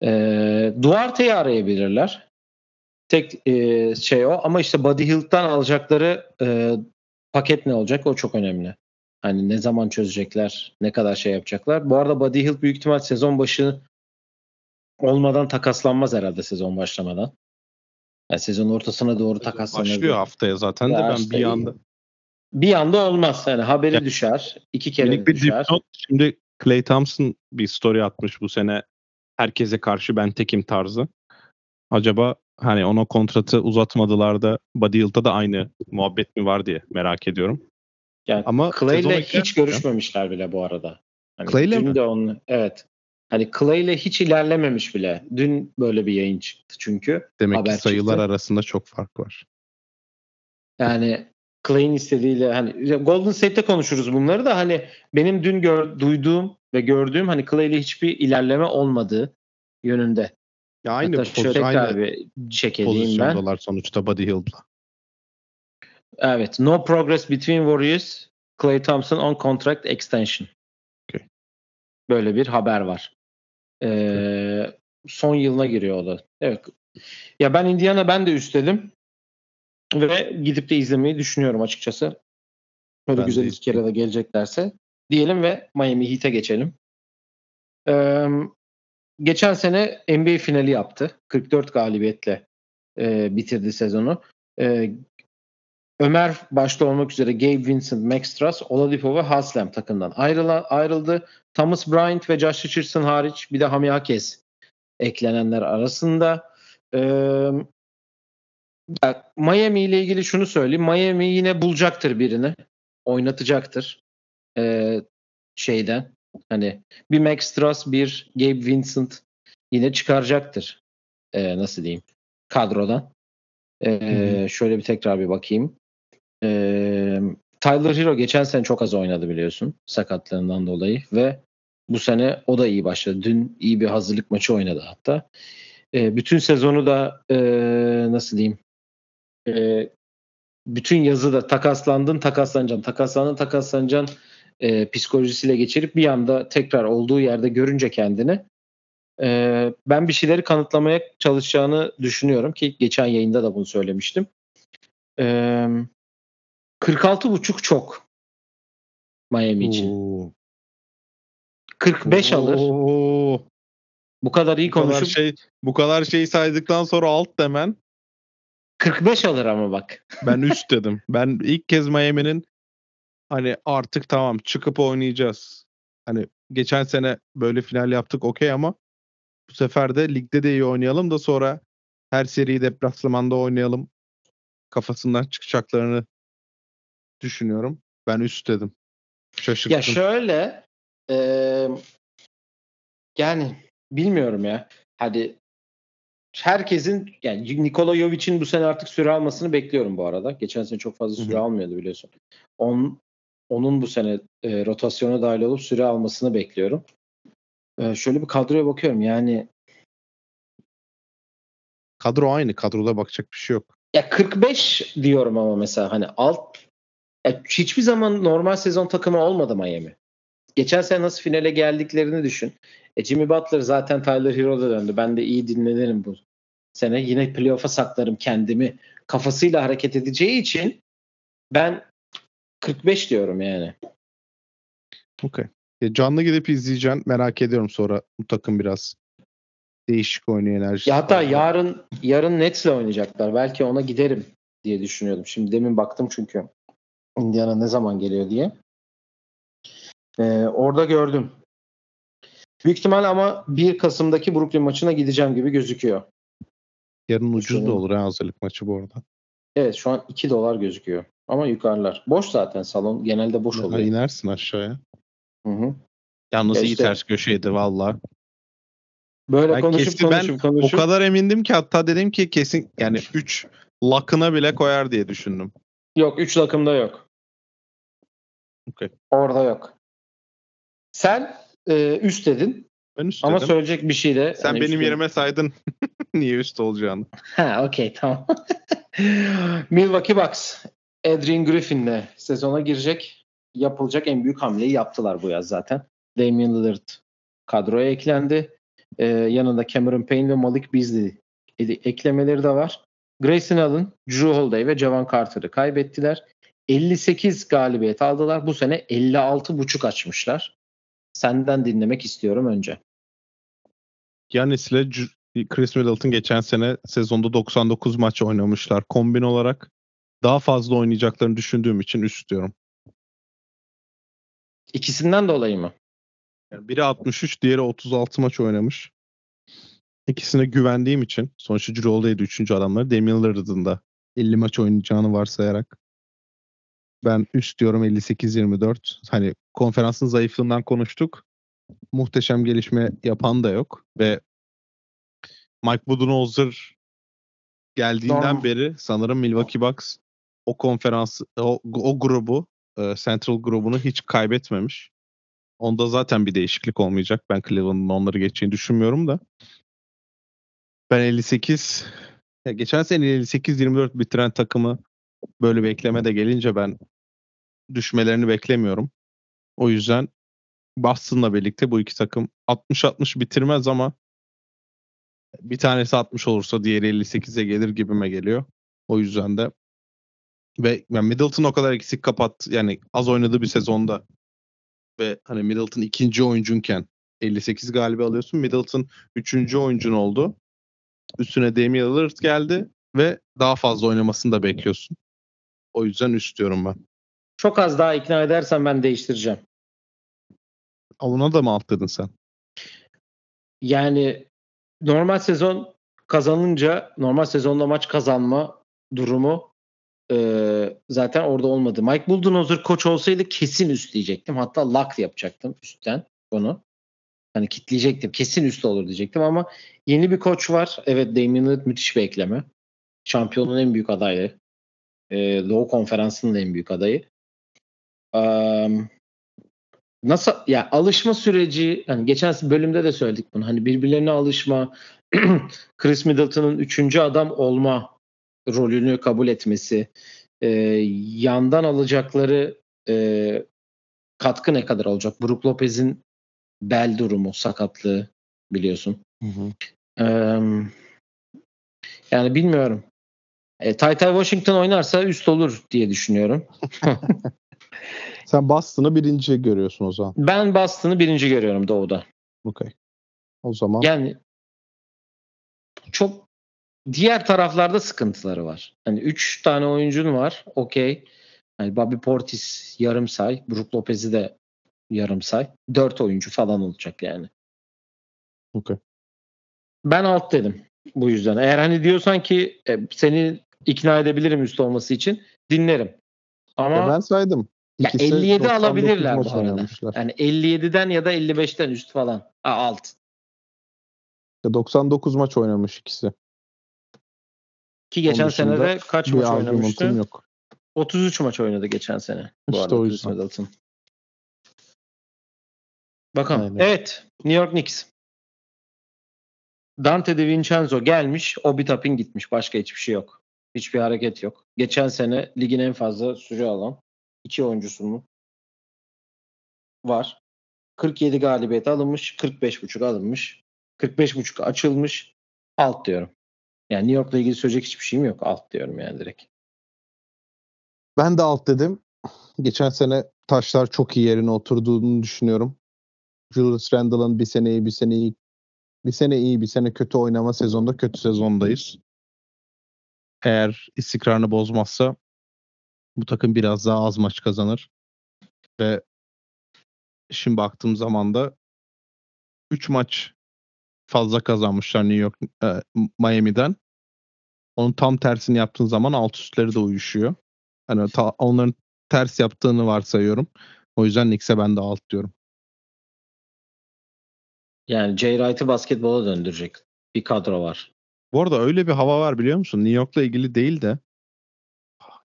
Ee, Duarte'yi arayabilirler. Tek e, şey o ama işte Buddy Hield'dan alacakları e, paket ne olacak o çok önemli. Hani ne zaman çözecekler, ne kadar şey yapacaklar. Bu arada Buddy Hield büyük ihtimal sezon başı olmadan takaslanmaz herhalde sezon başlamadan. Yani sezon ortasına doğru takaslanır. Başlıyor haftaya zaten de ben bir anda Bir anda olmaz. Yani haberi Ya- düşer. iki kere minik bir düşer. dipnot. Şimdi Clay Thompson bir story atmış bu sene herkese karşı ben tekim tarzı. Acaba hani ona kontratı uzatmadılar da Buddy Hield'da da aynı muhabbet mi var diye merak ediyorum. Yani Ama Clay'le hiç görüşmemişler bile bu arada. Hani Clay'le mi? de onun, evet. Hani Clay'le hiç ilerlememiş bile. Dün böyle bir yayın çıktı çünkü. Demek haber ki sayılar çıktı. arasında çok fark var. Yani Clay'in istediğiyle hani Golden State'te konuşuruz bunları da hani benim dün gör, duyduğum ve gördüğüm hani Clay'le hiçbir ilerleme olmadığı yönünde. Ya aynı Hatta şöyle pozisyon, tekrar aynı bir check edeyim ben. sonuçta Buddy Hield'la. Evet. No progress between Warriors. Clay Thompson on contract extension. Okay. Böyle bir haber var. Ee, son yılına giriyor o da. Evet. Ya ben Indiana ben de üstledim. Ve gidip de izlemeyi düşünüyorum açıkçası. Böyle Ben de güzel iki kere de geleceklerse. Diyelim ve Miami Heat'e geçelim. Ee, geçen sene NBA finali yaptı. 44 galibiyetle e, bitirdi sezonu. E, Ömer başta olmak üzere Gabe Vincent, Max Struss, Oladipo ve Haslem takımdan ayrıla, ayrıldı. Thomas Bryant ve Josh Richardson hariç bir de Hami Akes eklenenler arasında. Ee, Miami ile ilgili şunu söyleyeyim. Miami yine bulacaktır birini. Oynatacaktır. Ee, şeyden. Hani bir Max Struss, bir Gabe Vincent yine çıkaracaktır. Ee, nasıl diyeyim? Kadrodan. Ee, şöyle bir tekrar bir bakayım. Ee, Tyler Hero geçen sene çok az oynadı biliyorsun sakatlığından dolayı ve bu sene o da iyi başladı. Dün iyi bir hazırlık maçı oynadı hatta. Ee, bütün sezonu da e, nasıl diyeyim e, bütün yazı da takaslandın takaslanacaksın takaslandın takaslanacaksın e, psikolojisiyle geçirip bir anda tekrar olduğu yerde görünce kendini e, ben bir şeyleri kanıtlamaya çalışacağını düşünüyorum ki geçen yayında da bunu söylemiştim. E, 46.5 çok Miami için. Oo. 45 alır. Oo. Bu kadar iyi Bu kadar konuşup şey bu kadar şeyi saydıktan sonra alt demen 45 alır ama bak. ben üst dedim. Ben ilk kez Miami'nin hani artık tamam çıkıp oynayacağız. Hani geçen sene böyle final yaptık okey ama bu sefer de ligde de iyi oynayalım da sonra her seriyi deplasmanda oynayalım kafasından çıkacaklarını düşünüyorum. Ben üst dedim. Şaşırttım. Ya şöyle e, yani bilmiyorum ya. Hadi herkesin yani Nikola Jovic'in bu sene artık süre almasını bekliyorum bu arada. Geçen sene çok fazla süre Hı hı. almıyordu biliyorsun. On, onun bu sene e, rotasyona dahil olup süre almasını bekliyorum. E, şöyle bir kadroya bakıyorum yani Kadro aynı. Kadroda bakacak bir şey yok. ya 45 diyorum ama mesela hani alt ya hiçbir zaman normal sezon takımı olmadı Miami. Geçen sene nasıl finale geldiklerini düşün. E Jimmy Butler zaten Tyler Hero'da döndü. Ben de iyi dinlenirim bu sene. Yine playoff'a saklarım kendimi kafasıyla hareket edeceği için ben 45 diyorum yani. Okey. Ya canlı gidip izleyeceksin. Merak ediyorum sonra bu takım biraz değişik oynuyor enerjisi. Ya hatta falan. yarın yarın Nets'le oynayacaklar. Belki ona giderim diye düşünüyordum. Şimdi demin baktım çünkü Indiana ne zaman geliyor diye. Ee, orada gördüm. Büyük ihtimal ama 1 Kasım'daki Brooklyn maçına gideceğim gibi gözüküyor. Yarın ucuz da Düşünüyorum. olur ha hazırlık maçı bu arada. Evet şu an 2 dolar gözüküyor. Ama yukarılar. Boş zaten salon. Genelde boş Ha, oluyor. inersin aşağıya. Hı hı. Yalnız Ya iyi işte- ters köşeydi valla. Böyle Ben konuşup kesin- ben konuşup O konuşup. kadar emindim ki hatta dedim ki kesin yani 3 lakına bile koyar diye düşündüm. Yok 3 lakımda yok. Okey. Orada yok. Sen e, üst dedin Ben üst ama dedim. söyleyecek bir şey de. Sen hani benim yerime saydın niye üst olacağını. Ha okey tamam. Milwaukee Bucks Adrian Griffin'le sezona girecek. Yapılacak en büyük hamleyi yaptılar bu yaz zaten. Damian Lillard kadroya eklendi. Ee, yanında Cameron Payne ve Malik Beasley eklemeleri de var. Grayson Allen, Drew Holiday ve Javon Carter'ı kaybettiler. 58 galibiyet aldılar. Bu sene 56,5 açmışlar. Senden dinlemek istiyorum önce. Giannis ile Chris Middleton geçen sene sezonda 99 maç oynamışlar. Kombin olarak daha fazla oynayacaklarını düşündüğüm için üst diyorum. İkisinden dolayı mı? Yani biri 63, diğeri 36 maç oynamış. İkisine güvendiğim için sonuçta Holiday'di 3. adamları. Damian Lillard'ın da 50 maç oynayacağını varsayarak ben üst diyorum 58-24. Hani konferansın zayıflığından konuştuk. Muhteşem gelişme yapan da yok ve Mike Budenholzer geldiğinden Normal. beri sanırım Milwaukee Bucks o konferans o, o grubu e, Central grubunu hiç kaybetmemiş. Onda zaten bir değişiklik olmayacak. Ben Cleveland'ın onları geçeceğini düşünmüyorum da. Ben 58 ya geçen sene 58-24 bitiren takımı böyle bekleme de gelince ben düşmelerini beklemiyorum. O yüzden Boston'la birlikte bu iki takım 60-60 bitirmez ama bir tanesi 60 olursa diğeri 58'e gelir gibime geliyor. O yüzden de ve yani Middleton o kadar eksik kapat yani az oynadığı bir sezonda ve hani Middleton ikinci oyuncunken 58 galibi alıyorsun. Middleton üçüncü oyuncun oldu. Üstüne Damian Lillard geldi ve daha fazla oynamasını da bekliyorsun. O yüzden üst diyorum ben. Çok az daha ikna edersen ben değiştireceğim. Alına da mı alt dedin sen? Yani normal sezon kazanınca normal sezonda maç kazanma durumu e, zaten orada olmadı. Mike Budenholzer koç olsaydı kesin üst diyecektim. Hatta lock yapacaktım üstten onu. Hani kitleyecektim. Kesin üst olur diyecektim ama yeni bir koç var. Evet Damian Lillard müthiş bir ekleme. Şampiyonun en büyük adayı. E, Doğu Konferansı'nın en büyük adayı. Um, nasıl ya alışma süreci hani geçen bölümde de söyledik bunu hani birbirlerine alışma Chris Middleton'ın üçüncü adam olma rolünü kabul etmesi e, yandan alacakları e, katkı ne kadar olacak Brook Lopez'in bel durumu sakatlığı biliyorsun Ee, yani bilmiyorum e, Tay Tay Washington oynarsa üst olur diye düşünüyorum Sen Boston'ı birinci görüyorsun o zaman. ben Boston'ı birinci görüyorum Doğu'da Okey. O zaman Yani çok diğer taraflarda sıkıntıları var. Hani 3 tane oyuncun var. Okey. Hani Bobby Portis yarım say. Brook Lopez'i de yarım say. 4 oyuncu falan olacak yani. okey. Ben alt dedim bu yüzden. Eğer hani diyorsan ki e, seni ikna edebilirim üst olması için dinlerim. Ama Ya ben saydım. Ya İkisi 57 99 alabilirler bu arada. oynamışlar. yani 57'den ya da 55'ten üst falan. Ha, alt. Ya 99 maç oynamış ikisi. Ki geçen sene de kaç maç oynamıştı? yok. 33 maç oynadı geçen sene. Bu İşte arada o yüzden. Middleton. Bakalım. Aynen. Evet. New York Knicks. Dante DiVincenzo gelmiş. Obi Toppin gitmiş. Başka hiçbir şey yok. Hiçbir hareket yok. Geçen sene ligin en fazla süre alan iki oyuncusunun var. 47 galibiyet alınmış. 45.5 alınmış. 45.5 açılmış. Alt diyorum. Yani New York'la ilgili söyleyecek hiçbir şeyim yok. Alt diyorum yani direkt. Ben de alt dedim. Geçen sene taşlar çok iyi yerine oturduğunu düşünüyorum. Julius Randle'ın bir sene iyi bir sene iyi bir sene iyi bir sene kötü oynama sezonda kötü sezondayız. Eğer istikrarını bozmazsa bu takım biraz daha az maç kazanır. Ve şimdi baktığım zaman da 3 maç fazla kazanmışlar New York e, Miami'den. Onun tam tersini yaptığın zaman alt üstleri de uyuşuyor. Hani ta, onların ters yaptığını varsayıyorum. O yüzden Knicks'e ben de alt diyorum. Yani Jay Wright'ı basketbola döndürecek bir kadro var. Bu arada öyle bir hava var biliyor musun? New York'la ilgili değil de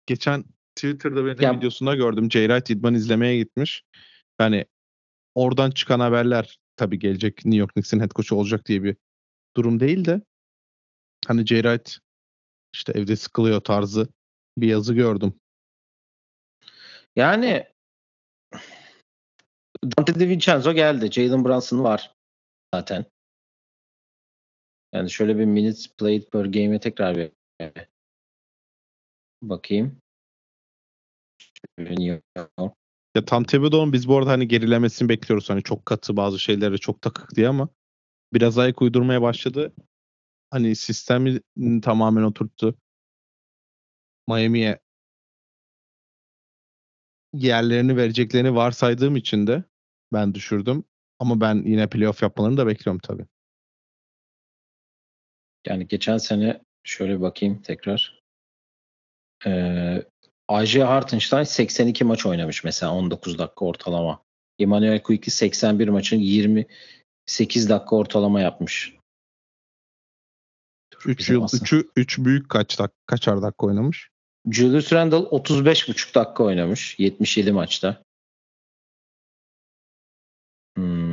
geçen Twitter'da bir Ya- videosunda gördüm. Jay Wright idman izlemeye gitmiş. Yani oradan çıkan haberler tabii gelecek New York Knicks'in head coach'u olacak diye bir durum değil de hani Jay Wright işte evde sıkılıyor tarzı bir yazı gördüm. Yani Dante DiVincenzo geldi. Jalen Brunson var zaten. Yani şöyle bir minutes played per game'e tekrar bir bakayım. Ya Tam Thibodeau'nun biz bu arada hani gerilemesini bekliyoruz. Hani çok katı bazı şeylere çok takık diye ama biraz ayak uydurmaya başladı. Hani sistemi tamamen oturttu. Miami'ye yerlerini vereceklerini varsaydığım için de ben düşürdüm. Ama ben yine playoff yapmalarını da bekliyorum tabii. Yani geçen sene şöyle bakayım tekrar. Ee, AJ Hartenstein 82 maç oynamış mesela 19 dakika ortalama. Emmanuel Quickly 81 maçın 28 dakika ortalama yapmış. Dur, 3 bizim yıl aslında- 3'ü 3 büyük kaç dak kaçar dakika oynamış? Julius Randle 35,5 dakika oynamış 77 maçta.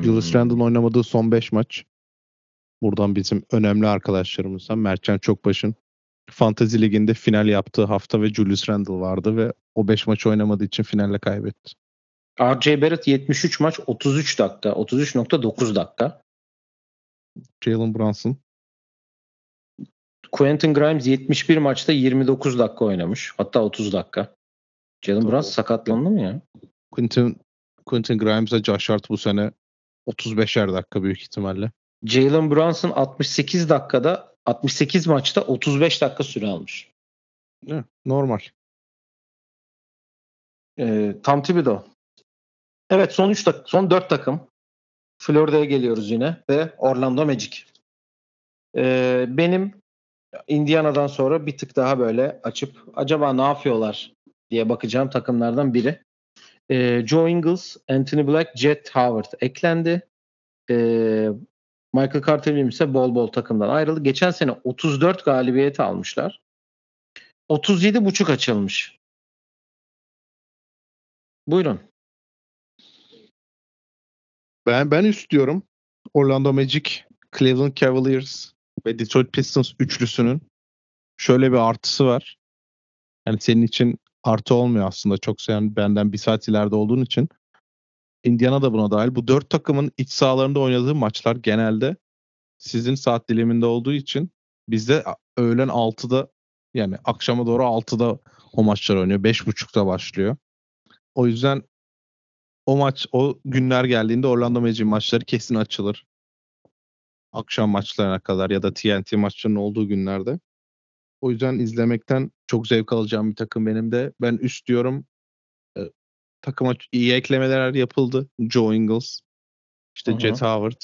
Julius Randle'ın oynamadığı son 5 maç. Buradan bizim önemli arkadaşlarımızdan Mertcan Çokbaş'ın Fantasy Ligi'nde final yaptığı hafta ve Julius Randle vardı ve o 5 maç oynamadığı için finalle kaybetti. RJ Barrett 73 maç 33 dakika 33.9 dakika. Jalen Brunson Quentin Grimes 71 maçta 29 dakika oynamış. Hatta 30 dakika. Jalen. Brunson sakatlandı mı ya? Quentin Quentin Grimes'e Josh Hart bu sene 35'er dakika büyük ihtimalle. Jalen Brunson 68 dakikada 68 maçta 35 dakika süre almış. Ne? Normal. Ee, Tam Thibodeau. Evet son 3 tak son 4 takım. Florida'ya geliyoruz yine ve Orlando Magic. Ee, benim Indiana'dan sonra bir tık daha böyle açıp acaba ne yapıyorlar diye bakacağım takımlardan biri. Ee, Joe Ingles, Anthony Black, Jet Howard eklendi. Ee, Michael Carter Williams ise bol bol takımdan ayrıldı. Geçen sene 34 galibiyet almışlar. 37.5 açılmış. Buyurun. Ben ben üst diyorum. Orlando Magic, Cleveland Cavaliers ve Detroit Pistons üçlüsünün şöyle bir artısı var. Yani senin için artı olmuyor aslında. Çok sen benden bir saat ileride olduğun için. Indiana da buna dahil. Bu dört takımın iç sahalarında oynadığı maçlar genelde sizin saat diliminde olduğu için bizde öğlen 6'da yani akşama doğru 6'da o maçlar oynuyor. 5.30'da başlıyor. O yüzden o maç o günler geldiğinde Orlando Magic maçları kesin açılır. Akşam maçlarına kadar ya da TNT maçlarının olduğu günlerde. O yüzden izlemekten çok zevk alacağım bir takım benim de. Ben üst diyorum. E, takıma iyi eklemeler yapıldı. Joe Ingles, işte hı. Jet Howard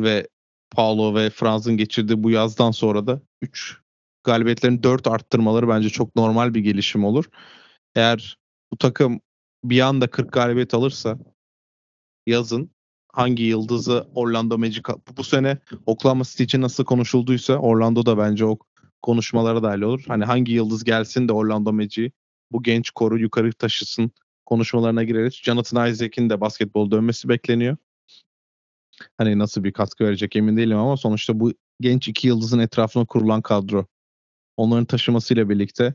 ve Paulo ve Franz'ın geçirdiği bu yazdan sonra da 3 galibiyetlerin 4 arttırmaları bence çok normal bir gelişim olur. Eğer bu takım bir anda 40 galibiyet alırsa yazın hangi yıldızı Orlando Magic bu, bu sene Oklahoma City için nasıl konuşulduysa Orlando da bence o konuşmalara dahil olur. Hani hangi yıldız gelsin de Orlando Magic'i bu genç koru yukarı taşısın konuşmalarına gireriz. Jonathan Isaac'in de basketbol dönmesi bekleniyor. Hani nasıl bir katkı verecek emin değilim ama sonuçta bu genç iki yıldızın etrafına kurulan kadro. Onların taşımasıyla birlikte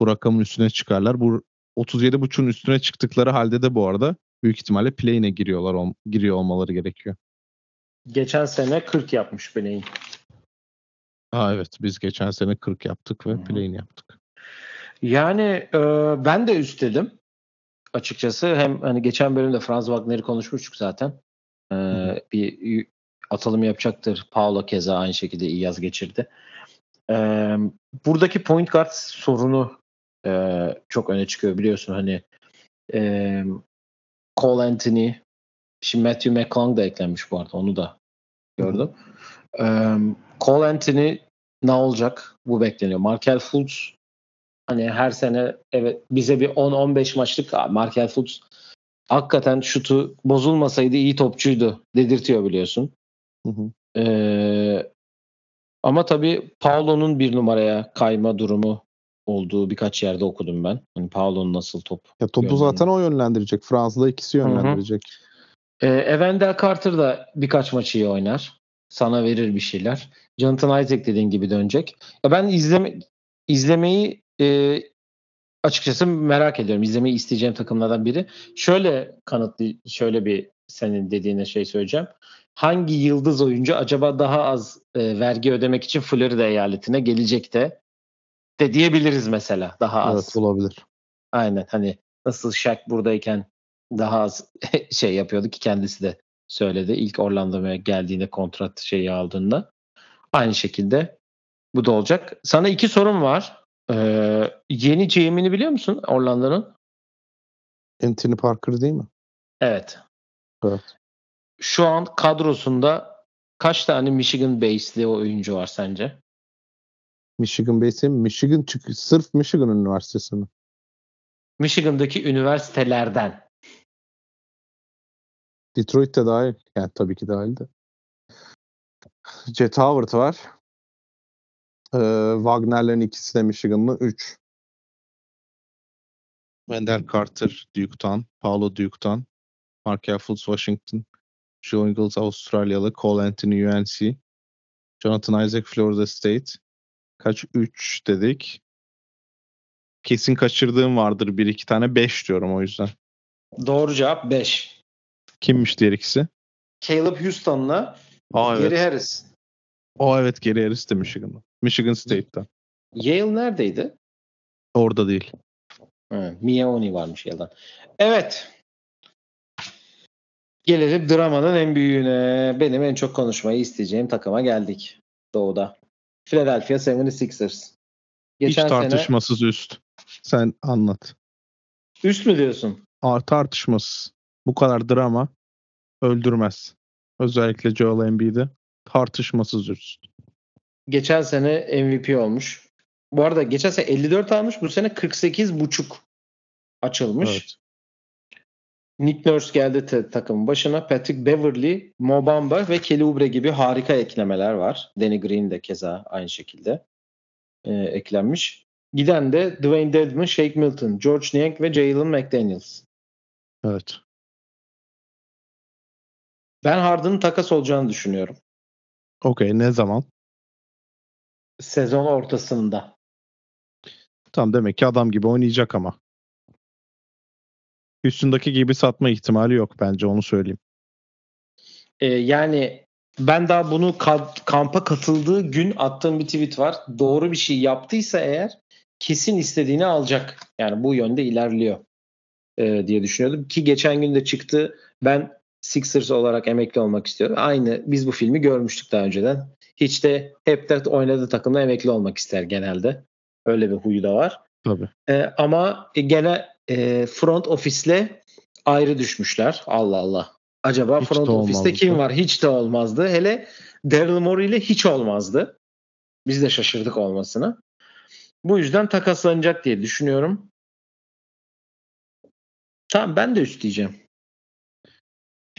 bu rakamın üstüne çıkarlar. Bu 37.5'un üstüne çıktıkları halde de bu arada büyük ihtimalle play'ine giriyorlar giriyor olmaları gerekiyor. Geçen sene 40 yapmış Play'in. Ha evet biz geçen sene 40 yaptık ve play'ini yaptık. Yani e, ben de üst dedim. açıkçası. Hem hani geçen bölümde Franz Wagner'i konuşmuştuk zaten. Ee, bir atılım yapacaktır. Paulo keza aynı şekilde iyi yaz geçirdi. Ee, buradaki point guard sorunu e, çok öne çıkıyor biliyorsun hani e, Cole Anthony şimdi Matthew McClung da eklenmiş bu arada onu da gördüm. Ee, Cole Anthony ne olacak? Bu bekleniyor. Markel Fultz hani her sene evet bize bir 10-15 maçlık Markel Fultz hakikaten şutu bozulmasaydı iyi topçuydu dedirtiyor biliyorsun. Hı hı. Ee, ama tabii Paulo'nun bir numaraya kayma durumu olduğu birkaç yerde okudum ben. Hani Paulo'nun nasıl top Ya topu Yönlendir- zaten o yönlendirecek. Fransa'da ikisi hı. yönlendirecek. Ee, Evander Carter da birkaç maçı iyi oynar. Sana verir bir şeyler. Jonathan Isaac dediğin gibi dönecek. Ya ben izleme izlemeyi e, açıkçası merak ediyorum. İzlemeyi isteyeceğim takımlardan biri. Şöyle kanıtlı şöyle bir senin dediğine şey söyleyeceğim. Hangi yıldız oyuncu acaba daha az e, vergi ödemek için Florida eyaletine gelecek de de diyebiliriz mesela daha az. Evet olabilir. Aynen hani nasıl Shaq buradayken daha az şey yapıyordu ki kendisi de söyledi. İlk Orlando'ya geldiğinde kontrat şeyi aldığında. Aynı şekilde bu da olacak. Sana iki sorum var. Ee, yeni GM'ini biliyor musun Orlando'nun? Anthony Parker değil mi? Evet. Evet. Şu an kadrosunda kaç tane Michigan base'li oyuncu var sence? Michigan Base'e mi? Michigan çık sırf Michigan Üniversitesi mi? Michigan'daki üniversitelerden. Detroit'te dahil. Yani tabii ki dahil de. Jet Howard var. Ee, Wagner'lerin ikisi de Michigan'lı. 3. Wendell Carter Duke'tan, Paulo Duke'tan, Markel Fultz Washington, Joe Ingles Avustralyalı, Cole Anthony UNC, Jonathan Isaac Florida State. Kaç? 3 dedik. Kesin kaçırdığım vardır bir iki tane. 5 diyorum o yüzden. Doğru cevap 5. Kimmiş diğer ikisi? Caleb Houston'la Aa Gary evet. Harris. O evet Gary Harris de Michigan'da. Michigan State'ten. Yale neredeydi? Orada değil. Evet, Miami varmış yalan. Evet. Gelelim dramanın en büyüğüne. Benim en çok konuşmayı isteyeceğim takıma geldik. Doğu'da. Philadelphia 76ers. Geçen Hiç sene tartışmasız üst. Sen anlat. üst mü diyorsun? Aa, tartışmasız. Bu kadar drama öldürmez. Özellikle Joel Embiid'i tartışmasız üst. Geçen sene MVP olmuş. Bu arada geçen sene 54 almış. Bu sene 48 buçuk açılmış. Evet. Nick Nurse geldi te- takımın başına. Patrick Beverly, Mo Bamba ve Kelly Oubre gibi harika eklemeler var. Danny Green de keza aynı şekilde e, eklenmiş. Giden de Dwayne Dedmon, Shake Milton, George Niang ve Jalen McDaniels. Evet. Ben Harden'ın takas olacağını düşünüyorum. Okey ne zaman? Sezon ortasında. Tam demek ki adam gibi oynayacak ama. Houston'daki gibi satma ihtimali yok bence onu söyleyeyim. E, yani ben daha bunu kad- kampa katıldığı gün attığım bir tweet var. Doğru bir şey yaptıysa eğer kesin istediğini alacak. Yani bu yönde ilerliyor e, diye düşünüyordum. Ki geçen gün de çıktı. Ben Sixers olarak emekli olmak istiyorum. Aynı biz bu filmi görmüştük daha önceden. Hiç de hep de oynadığı takımda emekli olmak ister genelde. Öyle bir huyu da var. Tabii. E, ama gene e, front ofisle ayrı düşmüşler. Allah Allah. Acaba Hiç front ofiste kim var? Hiç de olmazdı. Hele Daryl Morey ile hiç olmazdı. Biz de şaşırdık olmasına. Bu yüzden takaslanacak diye düşünüyorum. Tamam ben de üst diyeceğim.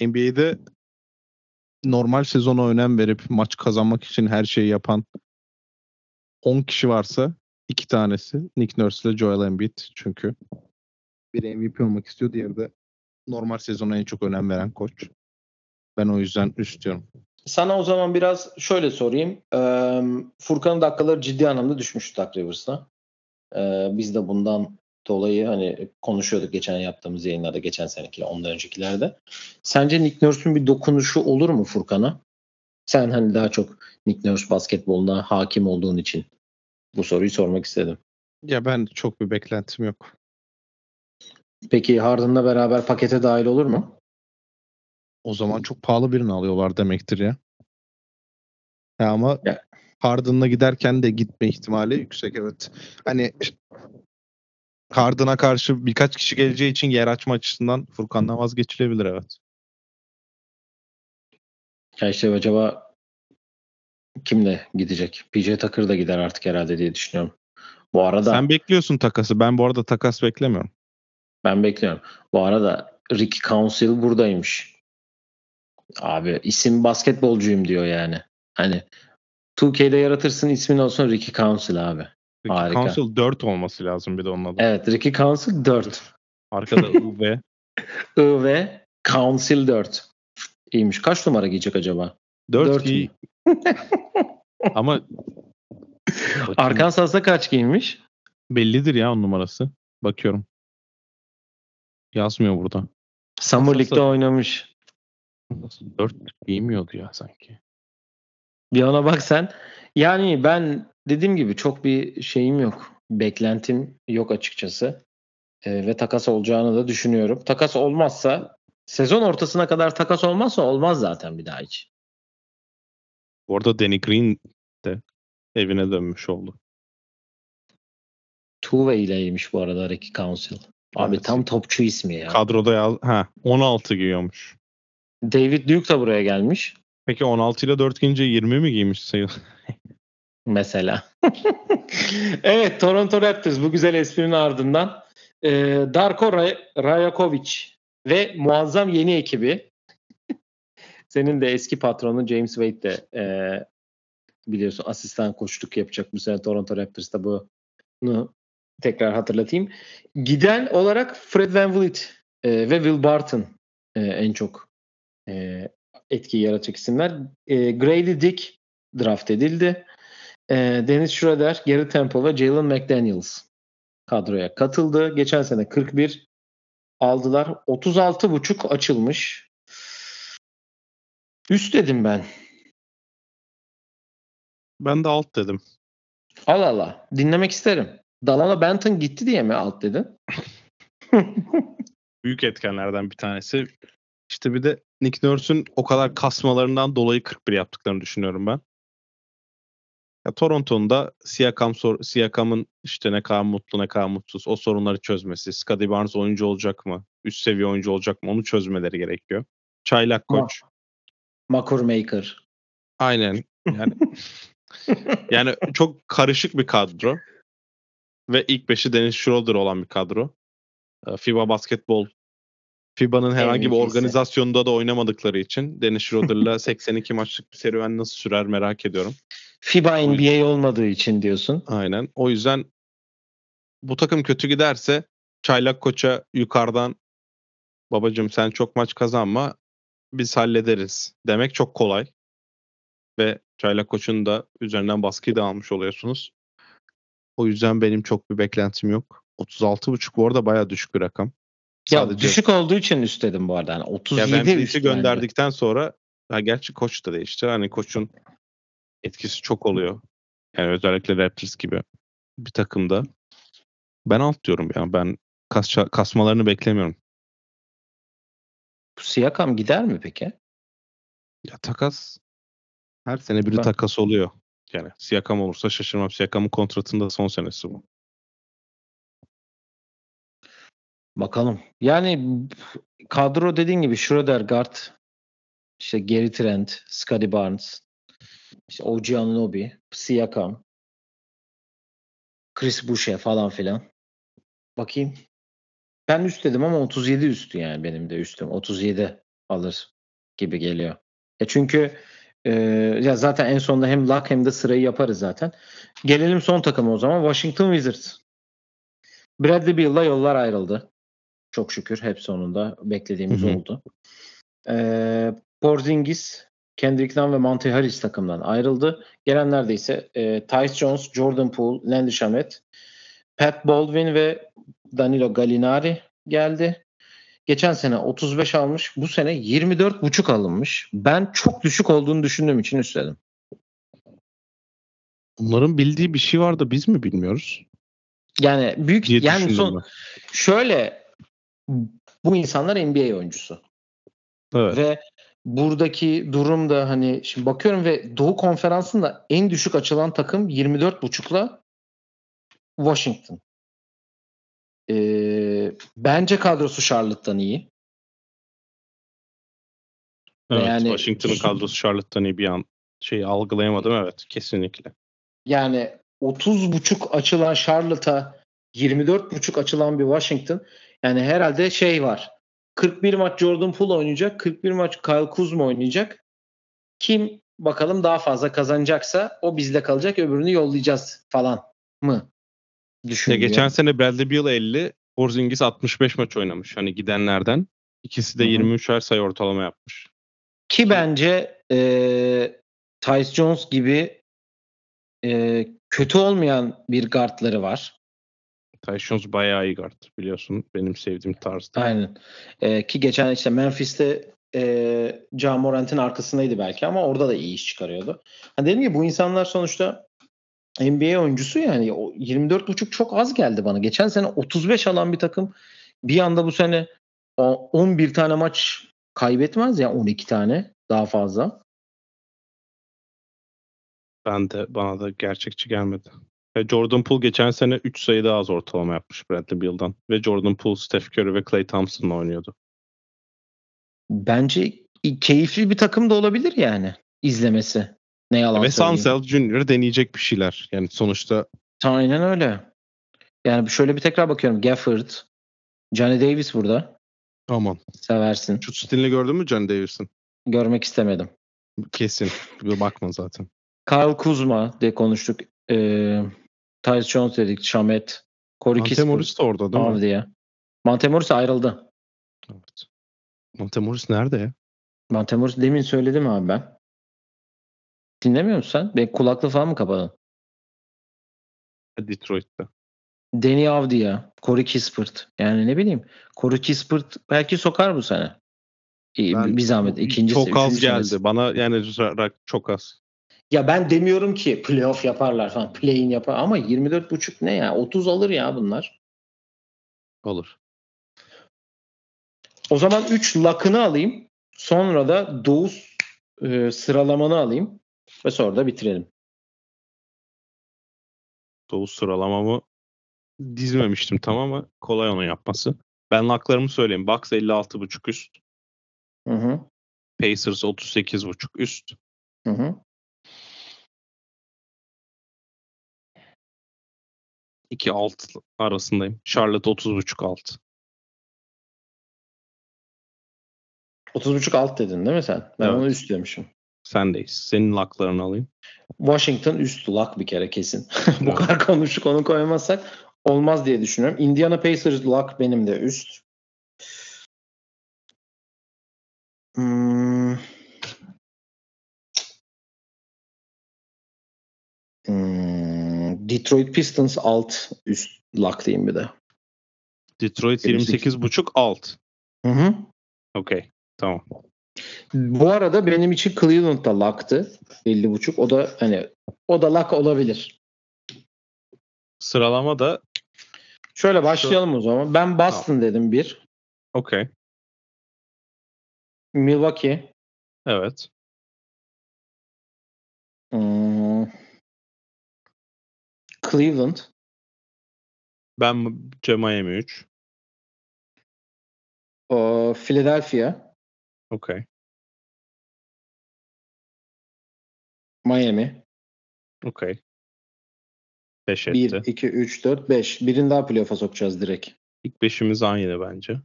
NBA'de normal sezona önem verip maç kazanmak için her şeyi yapan 10 kişi varsa iki tanesi Nick Nurse ile Joel Embiid çünkü biri MVP olmak istiyor diğeri de normal sezona en çok önem veren koç. Ben o yüzden üst diyorum. Sana o zaman biraz şöyle sorayım. Furkan'ın dakikaları ciddi anlamda düşmüş Duck Rivers'ta. Ee, biz de bundan dolayı hani konuşuyorduk geçen yaptığımız yayınlarda, geçen seneki, ondan öncekilerde. Sence Nick Nurse'un bir dokunuşu olur mu Furkan'a? Sen hani daha çok Nick Nurse basketboluna hakim olduğun için bu soruyu sormak istedim. Ya ben çok bir beklentim yok. Peki Harden'la beraber pakete dahil olur mu? O zaman çok pahalı birini alıyorlar demektir ya. Ya ama Ya. Harden'la giderken de gitme ihtimali yüksek evet. Hani Harden'a karşı birkaç kişi geleceği için yer açma açısından Furkan'dan vazgeçilebilir evet. Ya işte acaba kimle gidecek? PJ Tucker da gider artık herhalde diye düşünüyorum. Bu arada Sen bekliyorsun takası. Ben bu arada takas beklemiyorum. ben bekliyorum. Bu arada Ricky Council buradaymış. Abi isim basketbolcuyum diyor yani. Hani 2K'de yaratırsın ismin olsun Ricky Council abi. Harika. Council 4 olması lazım bir de onun adı. Evet Ricky Council 4. Arkada UV. I ve Council 4. İyiymiş. Kaç numara giyecek acaba? 4 Dört giy. Ama Arkansas'ta kaç giymiş? bellidir ya on numarası. Bakıyorum. Yazmıyor burada. Summer League'de oynamış. 4 giymiyordu ya sanki. Bir ona bak sen. Yani ben dediğim gibi çok bir şeyim yok. Beklentim yok açıkçası. Ee, ve takas olacağını da düşünüyorum. Takas olmazsa sezon ortasına kadar takas olmazsa olmaz zaten bir daha hiç. Bu arada Danny Green de evine dönmüş oldu. Tuve ileymiş bu arada Ricky Council. Abi Evet. tam topçu ismi ya. Kadroda yaz ha 16 giyiyormuş. David Duke da buraya gelmiş. Peki 16 ile 4 giyince 20 mi giymiş sayıl? Mesela. evet Toronto Raptors bu güzel esprinin ardından e, Darko Ray- Rajakovic ve muazzam yeni ekibi senin de eski patronu James Wade de e, biliyorsun asistan koçluk yapacak bu sene Toronto Raptors'ta bunu tekrar hatırlatayım. Giden olarak Fred VanVleet e, ve Will Barton e, en çok e, etki yaratacak isimler. E, Grady Dick draft edildi. E, Dennis Schroeder, Gary Temple ve Jalen McDaniels kadroya katıldı. Geçen sene 41 aldılar. 36.5 açılmış. Üst dedim ben. Ben de alt dedim. Allah Allah. Dinlemek isterim. Dalala Benton gitti diye mi alt dedin? Büyük etkenlerden bir tanesi. İşte bir de Nick Nurse'ün o kadar kasmalarından dolayı 41 yaptıklarını düşünüyorum ben. Ya Toronto'nun da Siakam Siakam'ın işte ne kadar mutlu ne kadar mutsuz o sorunları çözmesi. Scottie Barnes oyuncu olacak mı? Üst seviye oyuncu olacak mı? Onu çözmeleri gerekiyor. Çaylak Ma- koç. Makur Maker. Aynen. Yani yani çok karışık bir kadro. Ve ilk beşi Dennis Schroeder olan bir kadro. Ee, FIBA basketbol FIBA'nın herhangi bir MVP'si. organizasyonunda da oynamadıkları için Dennis Schroeder'la 82 maçlık bir serüven nasıl sürer merak ediyorum. FIBA NBA olmadığı için diyorsun. Aynen. O yüzden bu takım kötü giderse Çaylak Koç'a yukarıdan babacım sen çok maç kazanma biz hallederiz demek çok kolay. Ve Çaylak Koç'un da üzerinden baskıyı da almış oluyorsunuz. O yüzden benim çok bir beklentim yok. 36.5 bu arada bayağı düşük bir rakam. Ya Sadece- düşük olduğu için üst dedim bu arada. Yani Ya 37 Van üst Vliet'i bence. gönderdikten sonra ha gerçi koç da değişti. Hani koçun etkisi çok oluyor. Yani özellikle Raptors gibi bir takımda. Ben alt diyorum ya. Ben kas, kasmalarını beklemiyorum. Bu Siakam gider mi peki? Ya takas her sene biri Ben- takas oluyor. Yani Siakam olursa şaşırmam. Siakam'ın kontratında son senesi bu. Bakalım. Yani kadro dediğin gibi Schroeder guard, işte Gary Trent, Scottie Barnes, işte OG Anunoby, Siakam, Chris Boucher falan filan. Bakayım. Ben üst dedim ama 37 üstü yani benim de üstüm. 37 alır gibi geliyor. Ya çünkü e, ya zaten en sonunda hem lock hem de sırayı yaparız zaten. Gelelim son takıma o zaman. Washington Wizards. Bradley Beal'la yollar ayrıldı. Çok şükür hep sonunda beklediğimiz Hı hı. oldu. Ee, Porzingis, Kendrick Nunn ve Monte Harris takımdan ayrıldı. Gelenler de ise e, Tyce Jones, Jordan Poole, Landry Shamet, Pat Baldwin ve Danilo Gallinari geldi. Geçen sene 35 almış. Bu sene 24,5 alınmış. Ben çok düşük olduğunu düşündüğüm için üstledim. Onların bildiği bir şey var da biz mi bilmiyoruz? Yani büyük Diye yani son, ben. şöyle bu insanlar NBA oyuncusu. Evet. Ve buradaki durum da hani şimdi bakıyorum ve Doğu Konferansı'nda en düşük açılan takım 24.5'la Washington. Ee, bence kadrosu Charlotte'dan iyi. evet yani- Washington'ın kadrosu Charlotte'tan iyi bir an şey algılayamadım evet kesinlikle. Yani 30.5 açılan Charlotte'a 24.5 açılan bir Washington. Yani herhalde şey var. 41 maç Jordan Poole oynayacak. 41 maç Kyle Kuzma oynayacak. Kim bakalım daha fazla kazanacaksa o bizde kalacak öbürünü yollayacağız falan mı? Ya Düşünüyor. geçen sene Bradley Beal 50, Porzingis 65 maç oynamış. Hani gidenlerden. İkisi de Hı hı. 23'er sayı ortalama yapmış. Ki bence e, Tyce Jones gibi e, kötü olmayan bir guardları var. Jones bayağı iyi guard biliyorsun. Benim sevdiğim tarzda. Aynen. Ee, ki geçen işte Memphis'te e, Ja Morant'in arkasındaydı belki ama orada da iyi iş çıkarıyordu. Hani dedim ki bu insanlar sonuçta NBA oyuncusu yani o 24.5 çok az geldi bana. Geçen sene 35 alan bir takım bir anda bu sene o 11 tane maç kaybetmez ya 12 tane daha fazla. Ben de bana da gerçekçi gelmedi. Ve Jordan Poole geçen sene 3 sayı daha az ortalama yapmış Bradley Beal'dan. Ve Jordan Poole, Steph Curry ve Klay Thompson'la oynuyordu. Bence keyifli bir takım da olabilir yani izlemesi. Ne yalan ve. Sansel Junior deneyecek bir şeyler. Yani sonuçta Aynen öyle. Yani şöyle bir tekrar bakıyorum. Gafford, Johnny Davis burada. aman. Seversin. Şut stilini gördün mü John Davis'in? Görmek istemedim. Kesin. Bir bakma zaten. Kyle Kuzma de konuştuk. Ee, Tyus Jones dedik. Şamet. Corey Monte Kispert. Morris de orada değil mi? Avdiye. Monte Morris ayrıldı. Evet. Monte Morris nerede ya? Monte Morris demin söyledim abi ben. Dinlemiyor musun sen? Ben kulaklığı falan mı kapadın? Detroit'te. Danny Avdia, Corey Kispert. Yani ne bileyim. Corey Kispert belki sokar bu sene. Ben- bir zahmet. İkincisi, çok az geldi. senesi. Bana yani çok az. Ya ben demiyorum ki playoff yaparlar falan. Play-in yapar ama 24.5 ne ya? 30 alır ya bunlar. Olur. O zaman 3 lakını alayım. Sonra da Doğu e, sıralamanı alayım. Ve sonra da bitirelim. Doğu sıralamamı dizmemiştim tamam ama kolay onu yapması. Ben laklarımı söyleyeyim. Bucks 56.5 üst. Hı hı. Pacers 38.5 üst. Hı hı. 2 alt arasındayım. Charlotte 30.5 alt. 30.5 alt dedin değil mi sen? Ben Evet. onu üst demişim. Sendeyiz. Senin laklarını alayım. Washington üst lak bir kere kesin. Bu Evet. kadar konuştuk onu koymazsak olmaz diye düşünüyorum. Indiana Pacers lak benim de üst. Hmm. Detroit Pistons alt üst lak diyeyim bir de. Detroit 28. 28.5 alt. Hı hı. Okey. Tamam. Bu arada benim için Cleveland da laktı. 50.5. O da hani o da lak olabilir. Sıralama da Şöyle başlayalım o zaman. Ben Boston dedim bir. okey. Milwaukee. Evet. Hmm. Cleveland. Ben Miami 3. o Philadelphia. Okey. Miami. Okey. 5 1, etti. 2, 3, 4, 5. Birini daha playoff'a sokacağız direkt. İlk beşimiz aynı bence.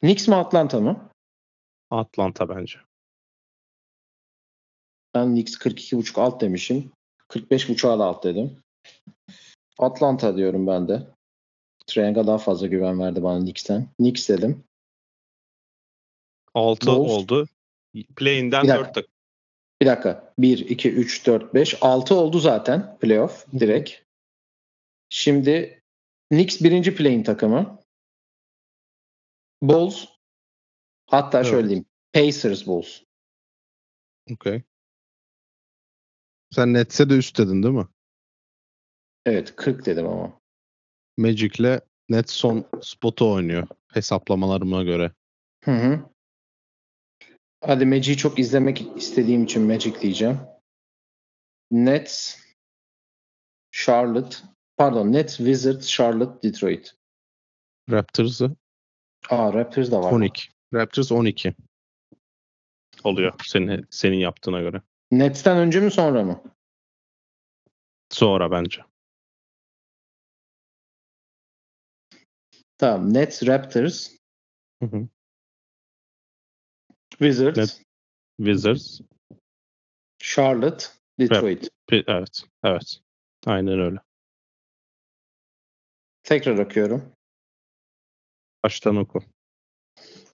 Knicks mi Atlanta mı? Atlanta bence. Ben Knicks 42.5 alt demişim. 45.5'a da alt dedim. Atlanta diyorum ben de. Triang'a daha fazla güven verdi bana Knicks'ten. Knicks dedim. 6 Bulls. oldu. Play'inden Bir dakika. 4 takım. Bir dakika. 1, 2, 3, 4, 5. 6 oldu zaten playoff direkt. Şimdi Knicks birinci play'in takımı. Bulls. Hatta Evet. şöyle diyeyim. Pacers Bulls. Okey. Sen Nets'e de üst dedin değil mi? Evet 40 dedim ama. Magic'le Net son spotu oynuyor hesaplamalarıma göre. Hı hı. Hadi Magic'i çok izlemek istediğim için Magic diyeceğim. Nets, Charlotte, pardon Nets, Wizards, Charlotte, Detroit. Raptors'ı Aa Raptors da var. 12. Raptors 12 oluyor senin senin yaptığına göre. Nets'ten önce mi sonra mı? Sonra bence. Tamam. Nets, Raptors, Hı hı. Wizards, Net- Wizards. Charlotte, Detroit. Pi- Evet. Evet. Aynen öyle. Tekrar okuyorum. Baştan oku.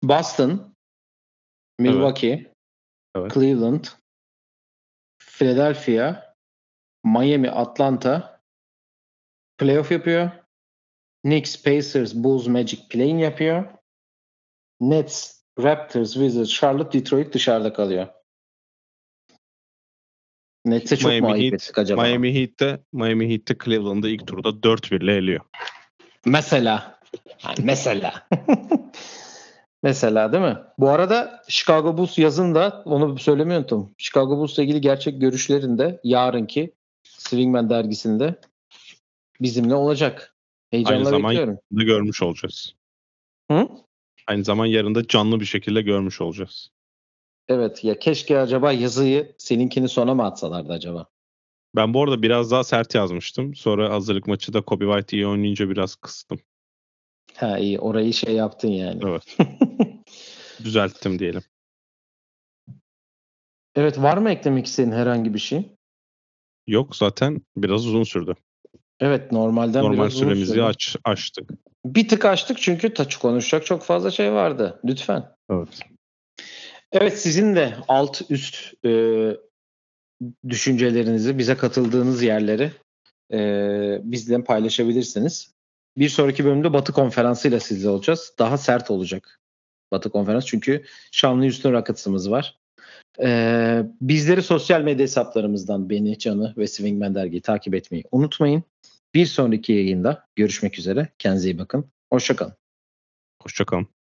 Boston, Milwaukee, Evet. Cleveland, Philadelphia, Miami, Atlanta playoff yapıyor. Knicks, Pacers, Bulls, Magic play-in yapıyor. Nets, Raptors, Wizards, Charlotte, Detroit dışarıda kalıyor. Nets'e çok mu Miami ayıp Heat- acaba? Miami Heat'te Miami Heat'te Cleveland'ı ilk turda 4-1 ile eliyor. Mesela. Yani mesela. mesela değil mi? Bu arada Chicago Bulls yazında onu söylemeyi unuttum. Chicago Bulls'la ilgili gerçek görüşlerinde yarınki Swingman dergisinde bizimle olacak. Heyecanla Aynı zaman- bekliyorum. Da görmüş olacağız. Hı? Aynı zaman yarın da canlı bir şekilde görmüş olacağız. Evet ya keşke acaba yazıyı seninkini sona mı atsalardı acaba? Ben bu arada biraz daha sert yazmıştım. Sonra hazırlık maçı da Kobe White iyi oynayınca biraz kıstım. Ha iyi orayı şey yaptın yani. Evet. Düzelttim diyelim. evet var mı eklemek istediğin herhangi bir şey? Yok zaten biraz uzun sürdü. Evet normalden Normal biraz uzun süremizi sürdü. aç, açtık. Bir tık açtık çünkü taç konuşacak çok fazla şey vardı. Lütfen. Evet. Evet sizin de alt üst e, düşüncelerinizi, bize katıldığınız yerleri e, bizle paylaşabilirsiniz. Bir sonraki bölümde Batı konferansıyla sizle olacağız. Daha sert olacak Batı konferans çünkü Şanlı Houston Rockets'ımız var. E, bizleri sosyal medya hesaplarımızdan beni, Can'ı ve Swingman Dergi'yi takip etmeyi unutmayın. Bir sonraki yayında görüşmek üzere. Kendinize iyi bakın. Hoşçakalın. Hoşçakalın.